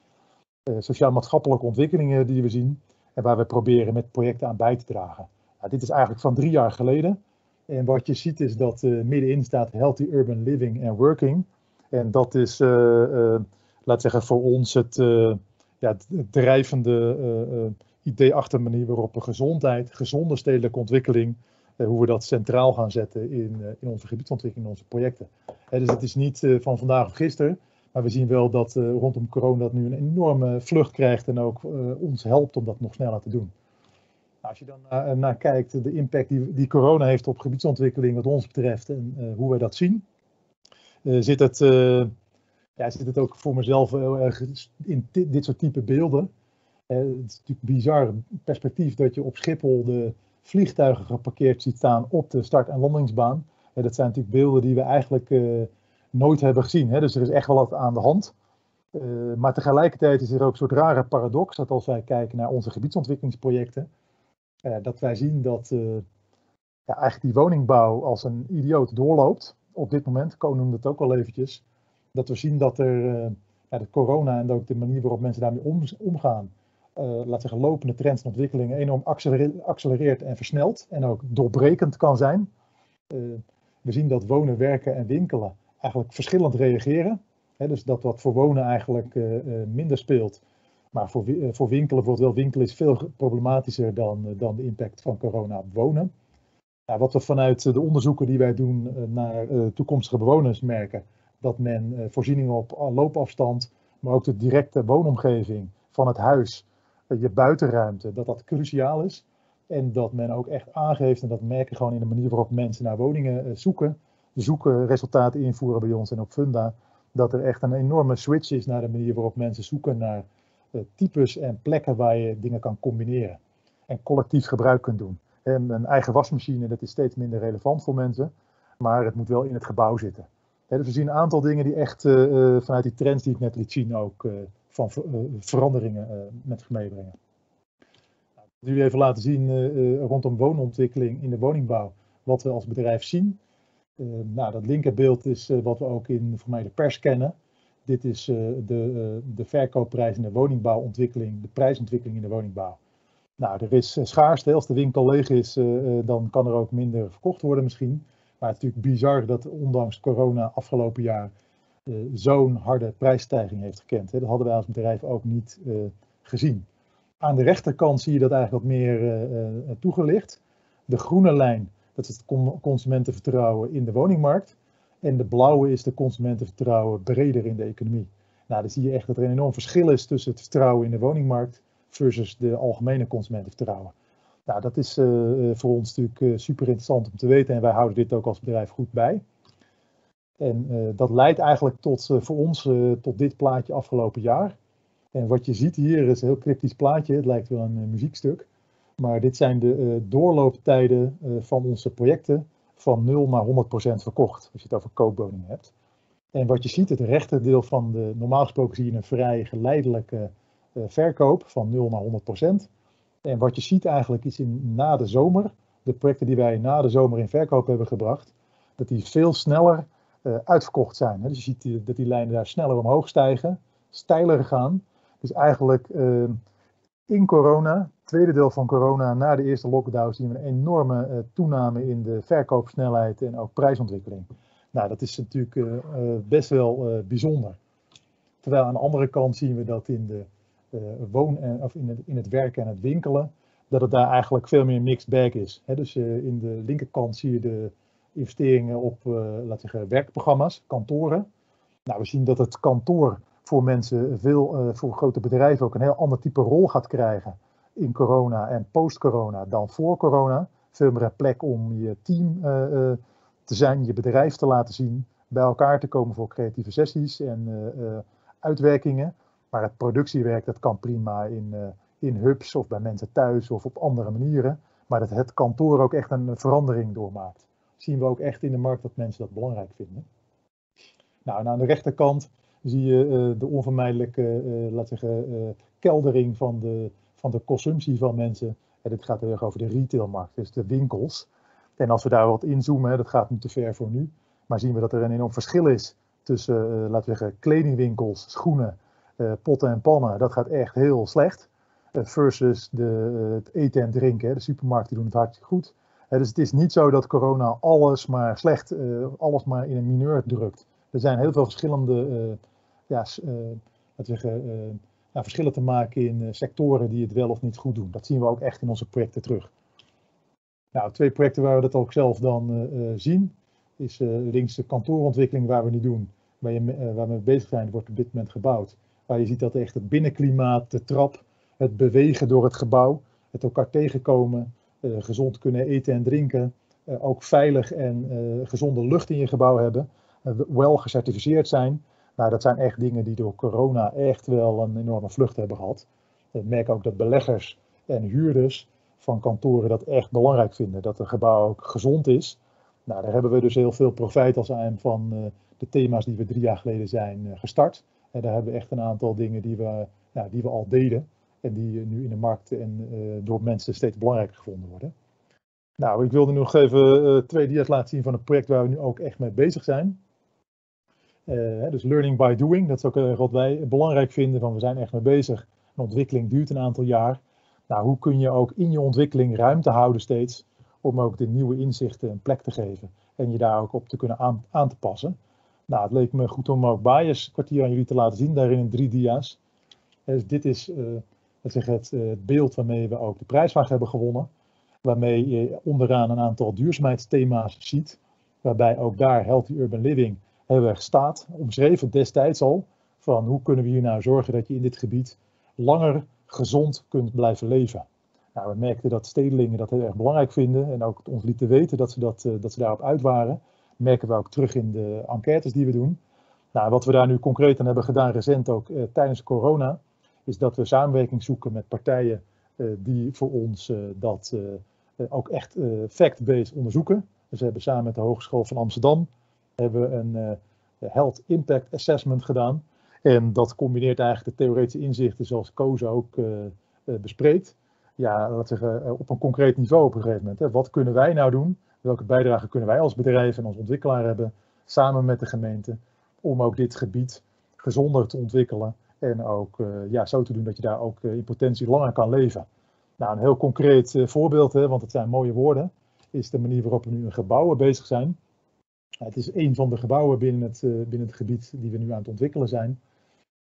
Uh, Sociaal-maatschappelijke ontwikkelingen die we zien en waar we proberen met projecten aan bij te dragen. Nou, dit is eigenlijk van drie jaar geleden. En wat je ziet is dat uh, middenin staat Healthy Urban Living and Working. En dat is, laat zeggen, voor ons het, ja, drijvende uh, uh, idee achter de manier waarop we gezondheid, gezonde stedelijke ontwikkeling, uh, hoe we dat centraal gaan zetten in, in onze gebiedsontwikkeling, in onze projecten. dus het is niet van vandaag of gisteren, maar we zien wel dat rondom corona dat nu een enorme vlucht krijgt en ook ons helpt om dat nog sneller te doen. Nou, als je dan naar, naar, kijkt, de impact die, die corona heeft op gebiedsontwikkeling wat ons betreft en hoe wij dat zien, zit het ja, zit het ook voor mezelf heel erg in dit soort type beelden. Het is natuurlijk bizar perspectief dat je op Schiphol de vliegtuigen geparkeerd ziet staan op de start- en landingsbaan. Dat zijn natuurlijk beelden die we eigenlijk nooit hebben gezien. Hè? Dus er is echt wel wat aan de hand. maar tegelijkertijd is er ook een soort rare paradox dat als wij kijken naar onze gebiedsontwikkelingsprojecten, dat wij zien dat ja, eigenlijk die woningbouw als een idioot doorloopt op dit moment. Ko noemde het ook al eventjes dat we zien dat er uh, ja, de corona en ook de manier waarop mensen daarmee om, omgaan, uh, laat zeggen, lopende trends en ontwikkelingen enorm accelereert, en versnelt en ook doorbrekend kan zijn. We zien dat wonen, werken en winkelen eigenlijk verschillend reageren. Dus dat wat voor wonen eigenlijk minder speelt. Maar voor, voor winkelen, bijvoorbeeld wel winkelen is veel problematischer dan, dan de impact van corona op wonen. Nou, wat we vanuit de onderzoeken die wij doen naar toekomstige bewoners merken, dat men eh, voorzieningen op loopafstand, maar ook de directe woonomgeving van het huis, eh, je buitenruimte, dat dat cruciaal is. En dat men ook echt aangeeft, en dat merken gewoon in de manier waarop mensen naar woningen eh, zoeken, zoeken, resultaten invoeren bij ons en op Funda, dat er echt een enorme switch is naar de manier waarop mensen zoeken naar types en plekken waar je dingen kan combineren. En collectief gebruik kunt doen. En een eigen wasmachine, dat is steeds minder relevant voor mensen, maar het moet wel in het gebouw zitten dus we zien een aantal dingen die echt uh, vanuit die trends die ik net liet zien ook van veranderingen met zich meebrengen. Nou, ik jullie even laten zien rondom woonontwikkeling in de woningbouw, wat we als bedrijf zien. nou, dat linkerbeeld is wat we ook in voor mij de pers kennen. Dit is de, de verkoopprijs in de woningbouwontwikkeling, de prijsontwikkeling in de woningbouw. Nou, er is schaarste. Als de winkel leeg is, dan kan er ook minder verkocht worden misschien. Maar het is natuurlijk bizar dat ondanks corona afgelopen jaar zo'n harde prijsstijging heeft gekend. Dat hadden wij als bedrijf ook niet gezien. Aan de rechterkant zie je dat eigenlijk wat meer toegelicht. De groene lijn, dat is het consumentenvertrouwen in de woningmarkt. En de blauwe is de consumentenvertrouwen breder in de economie. Nou, dan zie je echt dat er een enorm verschil is tussen het vertrouwen in de woningmarkt versus de algemene consumentenvertrouwen. Nou, dat is voor ons natuurlijk super interessant om te weten en wij houden dit ook als bedrijf goed bij. En dat leidt eigenlijk tot, voor ons tot dit plaatje afgelopen jaar. En wat je ziet hier is een heel cryptisch plaatje, het lijkt wel een muziekstuk. Maar dit zijn de doorlooptijden van onze projecten van 0 naar 100% verkocht, als je het over koopwoningen hebt. En wat je ziet, het rechterdeel van de, normaal gesproken zie je een vrij geleidelijke uh, verkoop van 0 naar 100%. En wat je ziet eigenlijk is in, na de zomer, de projecten die wij na de zomer in verkoop hebben gebracht, dat die veel sneller uh, uitverkocht zijn. Dus je ziet dat die lijnen daar sneller omhoog stijgen, steiler gaan. Dus eigenlijk uh, in corona, tweede deel van corona, na de eerste lockdown, zien we een enorme toename in de verkoopsnelheid en ook prijsontwikkeling. Nou, dat is natuurlijk uh, best wel bijzonder. Terwijl aan de andere kant zien we dat in, de, woon en, of in, het, in het werken en het winkelen, dat het daar eigenlijk veel meer mixed bag is. Dus in de linkerkant zie je de investeringen op, laten zeggen, werkprogramma's, kantoren. Nou, we zien dat het kantoor voor mensen, veel, voor grote bedrijven ook een heel ander type rol gaat krijgen in corona en post-corona dan voor corona. Veel meer plek om je team te zijn, je bedrijf te laten zien, bij elkaar te komen voor creatieve sessies en uh, uitwerkingen. Maar het productiewerk dat kan prima in, in hubs of bij mensen thuis of op andere manieren. Maar dat het kantoor ook echt een verandering doormaakt. Zien we ook echt in de markt dat mensen dat belangrijk vinden. Nou, en aan de rechterkant zie je de onvermijdelijke, laten zeggen, keldering van de, van de consumptie van mensen. En dit gaat heel erg over de retailmarkt, dus de winkels. En als we daar wat inzoomen, dat gaat nu te ver voor nu, maar zien we dat er een enorm verschil is tussen, uh, laten we zeggen, kledingwinkels, schoenen, uh, potten en pannen. Dat gaat echt heel slecht. Uh, versus de, het eten en drinken. De supermarkten doen het hartstikke goed. dus het is niet zo dat corona alles maar slecht, alles maar in een mineur drukt. Er zijn heel veel verschillende, ja, laten we zeggen, verschillen te maken in sectoren die het wel of niet goed doen. Dat zien we ook echt in onze projecten terug. Nou, twee projecten waar we dat ook zelf dan uh, zien, is links de kantoorontwikkeling waar we nu doen, waar, je, waar we bezig zijn, wordt op dit moment gebouwd. Waar je ziet dat echt het binnenklimaat, de trap, het bewegen door het gebouw, het elkaar tegenkomen, gezond kunnen eten en drinken, ook veilig en gezonde lucht in je gebouw hebben, wel gecertificeerd zijn. Nou, dat zijn echt dingen die door corona echt wel een enorme vlucht hebben gehad. Ik merk ook dat beleggers en huurders van kantoren dat echt belangrijk vinden. Dat een gebouw ook gezond is. Nou, daar hebben we dus heel veel profijt als aan van uh, de thema's die we drie jaar geleden zijn uh, gestart. En daar hebben we echt een aantal dingen die we, nou, die we al deden. En die nu in de markt en door mensen steeds belangrijker gevonden worden. Nou, ik wilde nog even twee dia's laten zien van een project waar we nu ook echt mee bezig zijn. Dus learning by doing, dat is ook wat wij belangrijk vinden. Van we zijn echt mee bezig. Een ontwikkeling duurt een aantal jaar. Nou, hoe kun je ook in je ontwikkeling ruimte houden steeds om ook de nieuwe inzichten een plek te geven en je daar ook op te kunnen aan, aan te passen. Nou, het leek me goed om ook bias kwartier aan jullie te laten zien, daarin in drie dia's. Dus dit is zeg het, het, beeld waarmee we ook de prijsvraag hebben gewonnen. Waarmee je onderaan een aantal duurzaamheidsthema's ziet. Waarbij ook daar Healthy Urban Living heel erg staat. Omschreven destijds al. Van hoe kunnen we hier nou zorgen dat je in dit gebied langer gezond kunt blijven leven. Nou, we merkten dat stedelingen dat heel erg belangrijk vinden en ook ons lieten weten dat ze, dat, uh, dat ze daarop uit waren. Merken we ook terug in de enquêtes die we doen. Nou, wat we daar nu concreet aan hebben gedaan, recent ook uh, tijdens corona, is dat we samenwerking zoeken met partijen uh, die voor ons dat ook echt fact-based onderzoeken. Dus we hebben samen met de Hogeschool van Amsterdam hebben een Health Impact Assessment gedaan. En dat combineert eigenlijk de theoretische inzichten zoals Koos ook uh, bespreekt. Ja, laten we zeggen, eh, op een concreet niveau op een gegeven moment. Hè. Wat kunnen wij nou doen? Welke bijdrage kunnen wij als bedrijf en als ontwikkelaar hebben, samen met de gemeente, om ook dit gebied gezonder te ontwikkelen en ook ja, zo te doen dat je daar ook in potentie langer kan leven. Nou, een heel concreet voorbeeld, hè, want het zijn mooie woorden, is de manier waarop we nu in gebouwen bezig zijn. Het is een van de gebouwen binnen het, binnen het gebied die we nu aan het ontwikkelen zijn.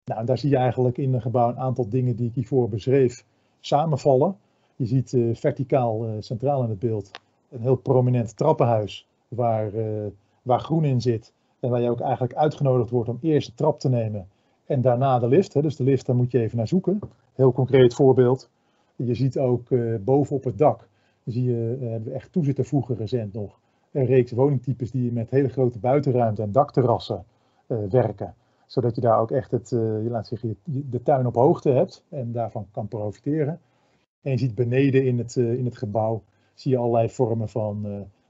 Nou, daar zie je eigenlijk in een gebouw een aantal dingen die ik hiervoor beschreef samenvallen. Je ziet uh, verticaal uh, centraal in het beeld een heel prominent trappenhuis waar, waar groen in zit. En waar je ook eigenlijk uitgenodigd wordt om eerst de trap te nemen en daarna de lift. Hè. Dus de lift, daar moet je even naar zoeken. heel concreet voorbeeld. Je ziet ook boven op het dak, zie je, hebben we echt toe zitten voegen recent nog, een reeks woningtypes die met hele grote buitenruimte en dakterrassen uh, werken. Zodat je daar ook echt het, je laat zeggen, de tuin op hoogte hebt en daarvan kan profiteren. En je ziet beneden in het, in het gebouw, zie je allerlei vormen van,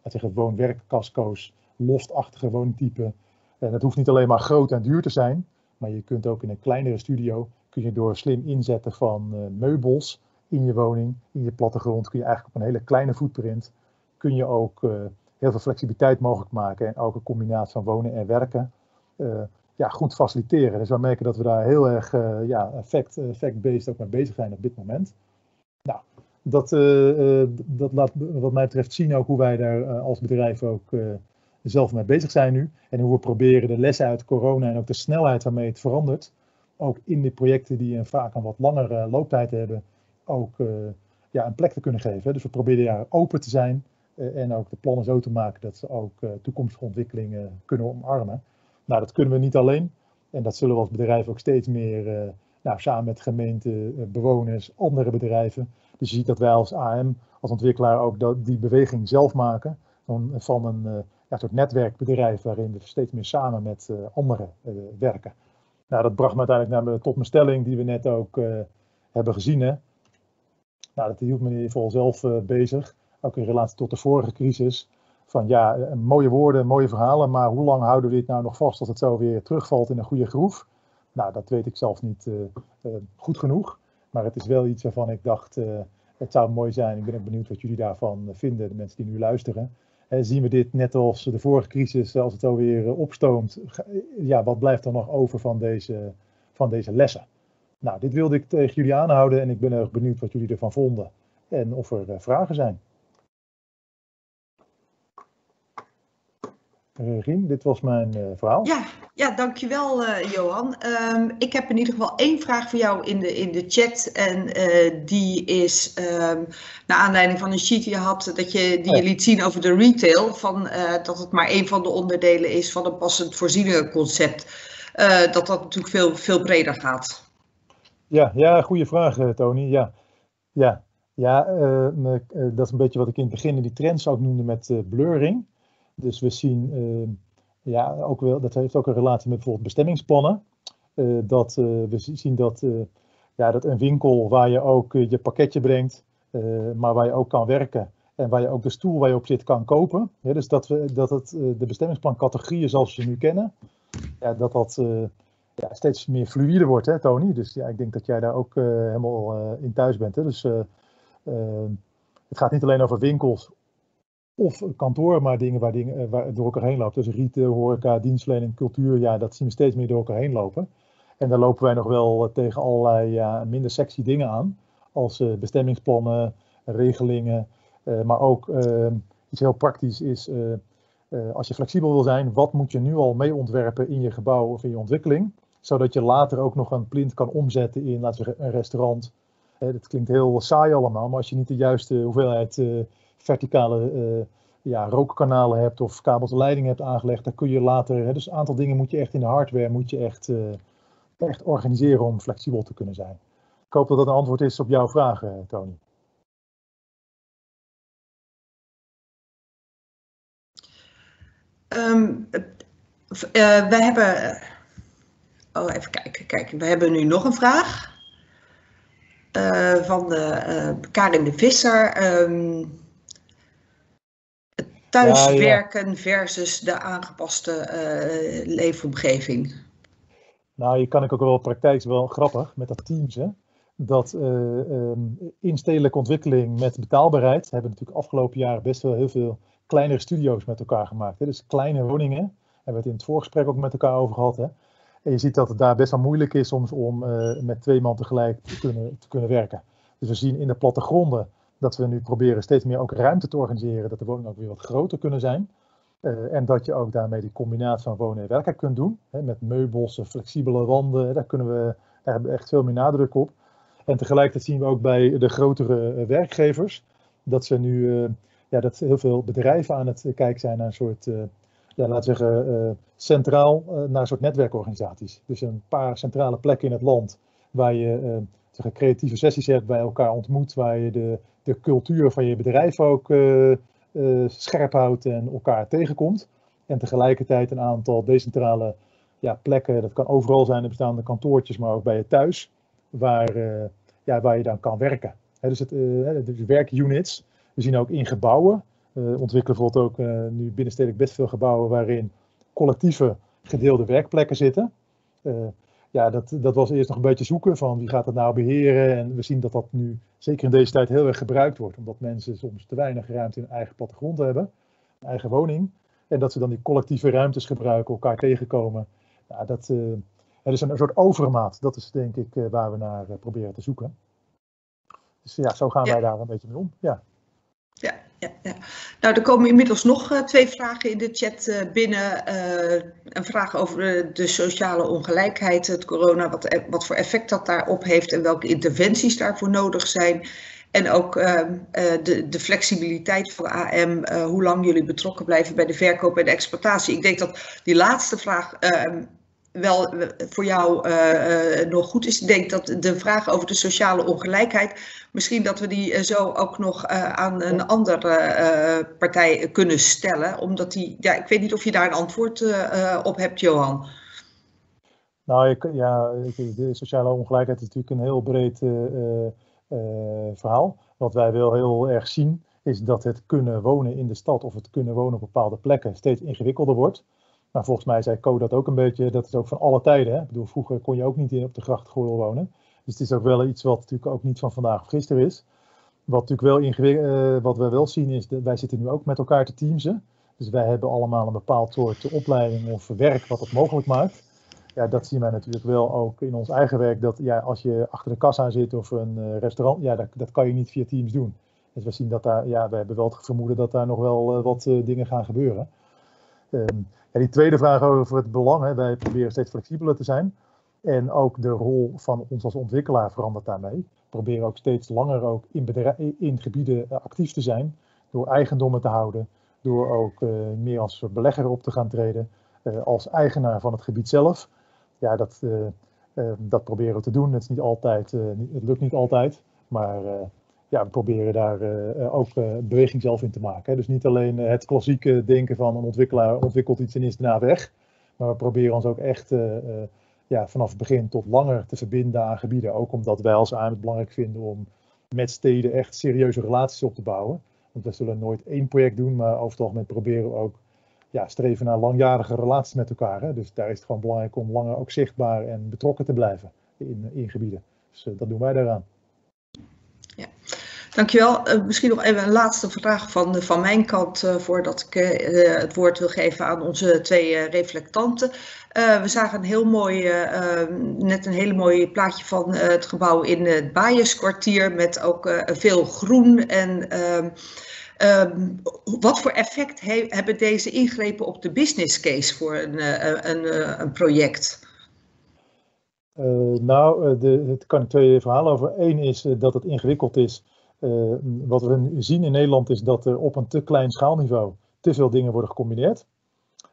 laat zeggen, woon-werkkasco's, loftachtige woningtypen. En dat hoeft niet alleen maar groot en duur te zijn, maar je kunt ook in een kleinere studio, kun je door slim inzetten van meubels in je woning, in je plattegrond, kun je eigenlijk op een hele kleine footprint, kun je ook heel veel flexibiliteit mogelijk maken en ook een combinatie van wonen en werken uh, ja, goed faciliteren. Dus we merken dat we daar heel erg ja, fact-based fact ook mee bezig zijn op dit moment. Nou, dat, dat laat wat mij betreft zien ook hoe wij daar als bedrijf ook zelf mee bezig zijn nu. En hoe we proberen de lessen uit corona en ook de snelheid waarmee het verandert, ook in de projecten die vaak een wat langere looptijd hebben, ook ja, een plek te kunnen geven. Dus we proberen daar open te zijn en ook de plannen zo te maken dat ze ook uh, toekomstige ontwikkelingen kunnen omarmen. Nou, dat kunnen we niet alleen. En dat zullen we als bedrijf ook steeds meer nou, samen met gemeenten, bewoners, andere bedrijven. Dus je ziet dat wij als AM, als ontwikkelaar ook die beweging zelf maken van, een ja, soort netwerkbedrijf waarin we steeds meer samen met anderen werken. Nou, dat bracht me uiteindelijk naar, tot mijn stelling die we net ook hebben gezien. Nou, dat hield meneer Vol zelf bezig, ook in relatie tot de vorige crisis. Van ja, mooie woorden, mooie verhalen, maar hoe lang houden we dit nou nog vast als het zo weer terugvalt in een goede groef? Nou, dat weet ik zelf niet goed genoeg. Maar het is wel iets waarvan ik dacht, het zou mooi zijn. Ik ben ook benieuwd wat jullie daarvan vinden, de mensen die nu luisteren zien we dit net als de vorige crisis, als het alweer eh, opstoomt, ja, wat blijft er nog over van deze, van deze lessen? Nou, dit wilde ik tegen jullie aanhouden en ik ben erg benieuwd wat jullie ervan vonden en of er eh, vragen zijn. Riem, dit was mijn uh, verhaal. Ja, ja dankjewel uh, Johan. Um, ik heb in ieder geval één vraag voor jou in de, in de chat. En uh, die is um, naar aanleiding van een sheet die je had, dat je, die je liet zien over de retail. Van, dat het maar één van de onderdelen is van een passend voorzieningenconcept. dat dat natuurlijk veel, veel breder gaat. Ja, ja goede vraag Tony. Ja, ja. ja dat is een beetje wat ik in het begin in die trends ook noemde met blurring. Dus we zien, uh, ja, ook wel, dat heeft ook een relatie met bijvoorbeeld bestemmingsplannen. Uh, dat uh, we zien dat, ja, dat een winkel waar je ook je pakketje brengt, maar waar je ook kan werken en waar je ook de stoel waar je op zit kan kopen. Dus dat, we, dat het, de bestemmingsplancategorieën zoals we ze nu kennen, ja, dat dat ja, steeds meer fluïde wordt, hè, Tony? Dus ja, ik denk dat jij daar ook helemaal in thuis bent. Hè? Dus het gaat niet alleen over winkels of kantoor, maar dingen waar, dingen, eh, waar door elkaar heen lopen. Dus retail, horeca, dienstverlening, cultuur, ja, dat zien we steeds meer door elkaar heen lopen. En daar lopen wij nog wel eh, tegen allerlei minder sexy dingen aan, als uh, bestemmingsplannen, regelingen, maar ook uh, iets heel praktisch is, als je flexibel wil zijn, wat moet je nu al mee ontwerpen in je gebouw of in je ontwikkeling, zodat je later ook nog een plint kan omzetten in, laten we zeggen, een restaurant. dat klinkt heel saai allemaal, maar als je niet de juiste hoeveelheid verticale uh, ja, rookkanalen hebt of kabels leiding hebt aangelegd, dan kun je later, hè, dus een aantal dingen moet je echt in de hardware, moet je echt, uh, echt organiseren om flexibel te kunnen zijn. Ik hoop dat dat een antwoord is op jouw vraag, uh, Tony. Um, uh, we hebben. Oh, even kijken, kijken. We hebben nu nog een vraag. Van de, Karin de Visser. Um, thuiswerken ja, ja. versus de aangepaste uh, leefomgeving? Nou, je kan ik ook wel praktijk wel grappig met dat Teams. Hè? Dat uh, um, instedelijke ontwikkeling met betaalbaarheid hebben natuurlijk afgelopen jaren best wel heel veel kleinere studio's met elkaar gemaakt. Hè? Dus kleine woningen. Hebben we het in het voorgesprek ook met elkaar over gehad. Hè? En je ziet dat het daar best wel moeilijk is soms om uh, met twee man tegelijk te kunnen, te kunnen werken. Dus we zien in de plattegronden dat we nu proberen steeds meer ook ruimte te organiseren, dat de woningen ook weer wat groter kunnen zijn. Uh, en dat je ook daarmee die combinatie van wonen en werken kunt doen. Hè, met meubels, flexibele wanden, daar, kunnen we, daar hebben we echt veel meer nadruk op. En tegelijkertijd zien we ook bij de grotere uh, werkgevers dat ze nu uh, ja, dat heel veel bedrijven aan het kijken zijn naar een soort, ja, laten we zeggen, centraal naar een soort netwerkorganisaties. Dus een paar centrale plekken in het land waar je prachtige creatieve sessies hebt, bij elkaar ontmoet, waar je de, de cultuur van je bedrijf ook uh, uh, scherp houdt en elkaar tegenkomt. En tegelijkertijd een aantal decentrale ja, plekken, dat kan overal zijn, er bestaan kantoortjes, maar ook bij je thuis, waar, uh, ja, waar je dan kan werken. He, dus het dus werkunits. We zien ook in gebouwen, ontwikkelen bijvoorbeeld ook nu binnenstedelijk best veel gebouwen waarin collectieve gedeelde werkplekken zitten. Ja, dat, dat was eerst nog een beetje zoeken van wie gaat dat nou beheren. En we zien dat dat nu zeker in deze tijd heel erg gebruikt wordt. Omdat mensen soms te weinig ruimte in hun eigen plattegrond hebben, een eigen woning. En dat ze dan die collectieve ruimtes gebruiken, elkaar tegenkomen. Ja, dat, uh, er is een, een soort overmaat. Dat is denk ik uh, waar we naar uh, proberen te zoeken. Dus ja, zo gaan ja. wij daar een beetje mee om. Ja. Ja, ja. Nou, er komen inmiddels nog uh, twee vragen in de chat uh, binnen. Uh, een vraag over de sociale ongelijkheid, het corona, wat, wat voor effect dat daarop heeft en welke interventies daarvoor nodig zijn. En ook de, de, flexibiliteit van AM, hoe lang jullie betrokken blijven bij de verkoop en de exploitatie. Ik denk dat die laatste vraag wel voor jou uh, uh, nog goed is. Ik denk dat de vraag over de sociale ongelijkheid, misschien dat we die zo ook nog aan een andere partij kunnen stellen. Omdat die, ja, ik weet niet of je daar een antwoord op hebt, Johan. Nou, ik, ja, de sociale ongelijkheid is natuurlijk een heel breed verhaal. Wat wij wel heel erg zien, is dat het kunnen wonen in de stad of het kunnen wonen op bepaalde plekken steeds ingewikkelder wordt. Maar volgens mij zei Co dat ook een beetje, dat is ook van alle tijden. Hè? Ik bedoel, vroeger kon je ook niet op de grachtgordel wonen. Dus het is ook wel iets wat natuurlijk ook niet van vandaag of gisteren is. Wat, natuurlijk wel uh, wat we wel zien is, dat wij zitten nu ook met elkaar te teamsen. Dus wij hebben allemaal een bepaald soort opleiding of werk wat het mogelijk maakt. Ja, dat zien wij natuurlijk wel ook in ons eigen werk. Dat ja, als je achter de kassa zit of een uh, restaurant, ja, dat, dat kan je niet via Teams doen. Dus we zien dat daar, ja, we hebben wel het vermoeden dat daar nog wel uh, wat dingen gaan gebeuren. Um, ja, die tweede vraag over het belang. Hè. Wij proberen steeds flexibeler te zijn. En ook de rol van ons als ontwikkelaar verandert daarmee. We proberen ook steeds langer ook in, in gebieden actief te zijn. Door eigendommen te houden. Door ook uh, meer als belegger op te gaan treden. Uh, als eigenaar van het gebied zelf. Ja, dat, dat proberen we te doen. Het, is niet altijd, het lukt niet altijd. Maar ja, we proberen daar uh, ook uh, beweging zelf in te maken. Hè. Dus niet alleen het klassieke denken van een ontwikkelaar ontwikkelt iets en is daarna weg. Maar we proberen ons ook echt ja, vanaf het begin tot langer te verbinden aan gebieden. Ook omdat wij als AM het belangrijk vinden om met steden echt serieuze relaties op te bouwen. Want we zullen nooit één project doen, maar over het algemeen proberen we ook ja, streven naar langjarige relaties met elkaar. Hè. Dus daar is het gewoon belangrijk om langer ook zichtbaar en betrokken te blijven in, in gebieden. Dus dat doen wij daaraan. Dankjewel. Uh, misschien nog even een laatste vraag van, uh, van mijn kant uh, voordat ik het woord wil geven aan onze twee reflectanten. we zagen een heel mooi, net een hele mooi plaatje van het gebouw in het Baaienskwartier met ook veel groen en um, wat voor effect he, hebben deze ingrepen op de business case voor een, een, een project? Nou, het kan ik twee verhalen over. Eén is dat het ingewikkeld is. Wat we zien in Nederland is dat er op een te klein schaalniveau te veel dingen worden gecombineerd.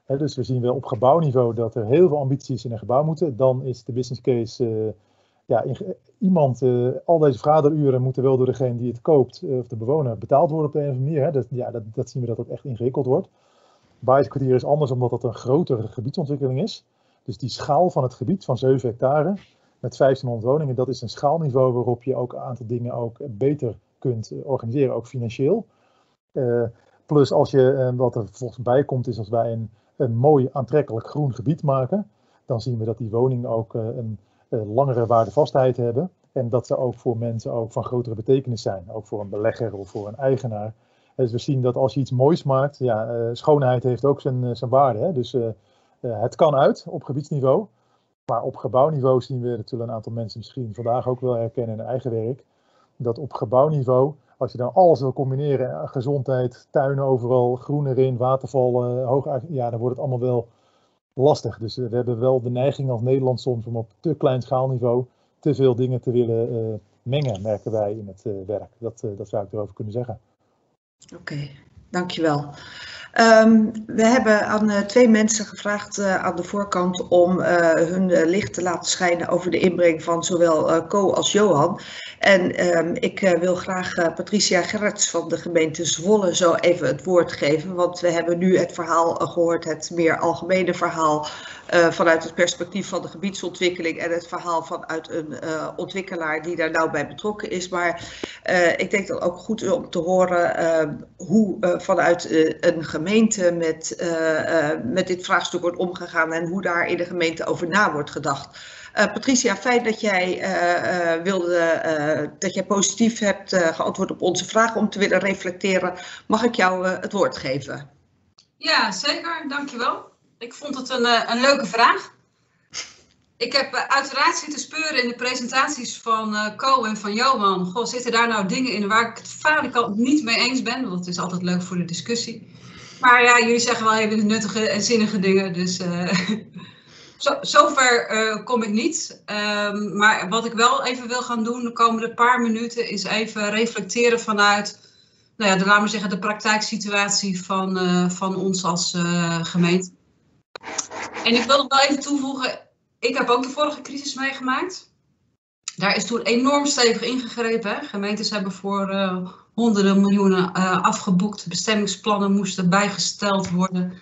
Dus we zien wel op gebouwniveau dat er heel veel ambities in een gebouw moeten. Dan is de business case, ja, in, iemand, al deze vergaderuren moeten wel door degene die het koopt, of de bewoner, betaald worden op de een of andere manier. Dat, ja, dat, dat, zien we dat het echt ingewikkeld wordt. Baaiskwartier is anders omdat het een grotere gebiedsontwikkeling is. Dus die schaal van het gebied van 7 hectare met 1500 woningen, dat is een schaalniveau waarop je ook een aantal dingen ook beter kunt organiseren, ook financieel. Uh, plus als je, uh, wat er volgens bij komt, is als wij een, een mooi aantrekkelijk groen gebied maken, dan zien we dat die woningen ook uh, een langere waardevastheid hebben. En dat ze ook voor mensen ook van grotere betekenis zijn. Ook voor een belegger of voor een eigenaar. Dus we zien dat als je iets moois maakt, ja, schoonheid heeft ook zijn, zijn waarde. Dus het kan uit op gebiedsniveau. Maar op gebouwniveau zien we natuurlijk een aantal mensen misschien vandaag ook wel herkennen in hun eigen werk. Dat op gebouwniveau, als je dan alles wil combineren, eh, gezondheid, tuinen overal, groen erin, watervallen, hoog, ja, dan wordt het allemaal wel lastig. Dus we hebben wel de neiging als Nederland soms om op te klein schaalniveau te veel dingen te willen mengen, merken wij in het werk. Dat, dat zou ik erover kunnen zeggen. Oké, dankjewel. Ehm, we hebben aan uh, twee mensen gevraagd uh, aan de voorkant om uh, hun licht te laten schijnen over de inbreng van zowel Co als Johan. En um, ik wil graag Patricia Gerrits van de gemeente Zwolle zo even het woord geven. Want we hebben nu het verhaal gehoord, het meer algemene verhaal vanuit het perspectief van de gebiedsontwikkeling en het verhaal vanuit een ontwikkelaar die daar nou bij betrokken is. Maar ik denk dat ook goed om te horen ehm, hoe vanuit een gemeente gemeente met, uh, uh, met dit vraagstuk wordt omgegaan en hoe daar in de gemeente over na wordt gedacht. Uh, Patricia, fijn dat jij wilde, dat jij positief hebt geantwoord op onze vragen om te willen reflecteren. Mag ik jou het woord geven? Ja, zeker. Dankjewel. Ik vond het een, een leuke vraag. Ik heb uiteraard zitten speuren in de presentaties van uh, Co en van Johan. Goh, zitten daar nou dingen in waar ik het valikant niet mee eens ben? Want het is altijd leuk voor de discussie. Maar ja, jullie zeggen wel hele nuttige en zinnige dingen, dus uh, <laughs> zo, zover uh, kom ik niet. Um, maar wat ik wel even wil gaan doen de komende paar minuten is even reflecteren vanuit, nou ja, de, we zeggen, de praktijksituatie van, uh, van ons als gemeente. En ik wil nog wel even toevoegen, ik heb ook de vorige crisis meegemaakt. Daar is toen enorm stevig ingegrepen. Hè. Gemeentes hebben voor honderden miljoenen uh, afgeboekt. Bestemmingsplannen moesten bijgesteld worden.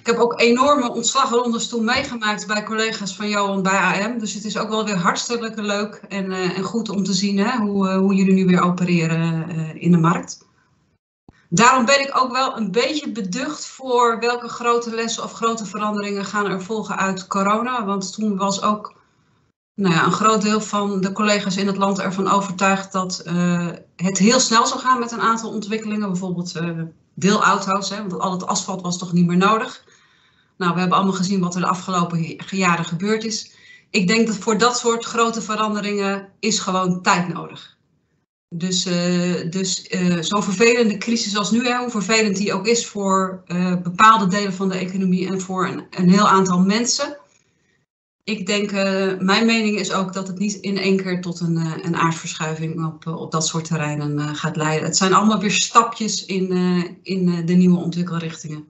Ik heb ook enorme ontslagrondes toen meegemaakt bij collega's van Johan bij AM. Dus het is ook wel weer hartstikke leuk en, uh, en goed om te zien hè, hoe, uh, hoe jullie nu weer opereren in de markt. Daarom ben ik ook wel een beetje beducht voor welke grote lessen of grote veranderingen gaan er volgen uit corona. Want toen was ook nou ja, een groot deel van de collega's in het land ervan overtuigd dat uh, het heel snel zou gaan met een aantal ontwikkelingen. Bijvoorbeeld uh, deelauto's, hè, want al het asfalt was toch niet meer nodig. Nou, we hebben allemaal gezien wat er de afgelopen jaren gebeurd is. Ik denk dat voor dat soort grote veranderingen is gewoon tijd nodig. Dus, uh, dus zo'n vervelende crisis als nu, hè, hoe vervelend die ook is voor bepaalde delen van de economie en voor een, een heel aantal mensen ik denk, uh, mijn mening is ook dat het niet in één keer tot een, uh, een aardverschuiving op, uh, op dat soort terreinen gaat leiden. Het zijn allemaal weer stapjes in, in de nieuwe ontwikkelrichtingen.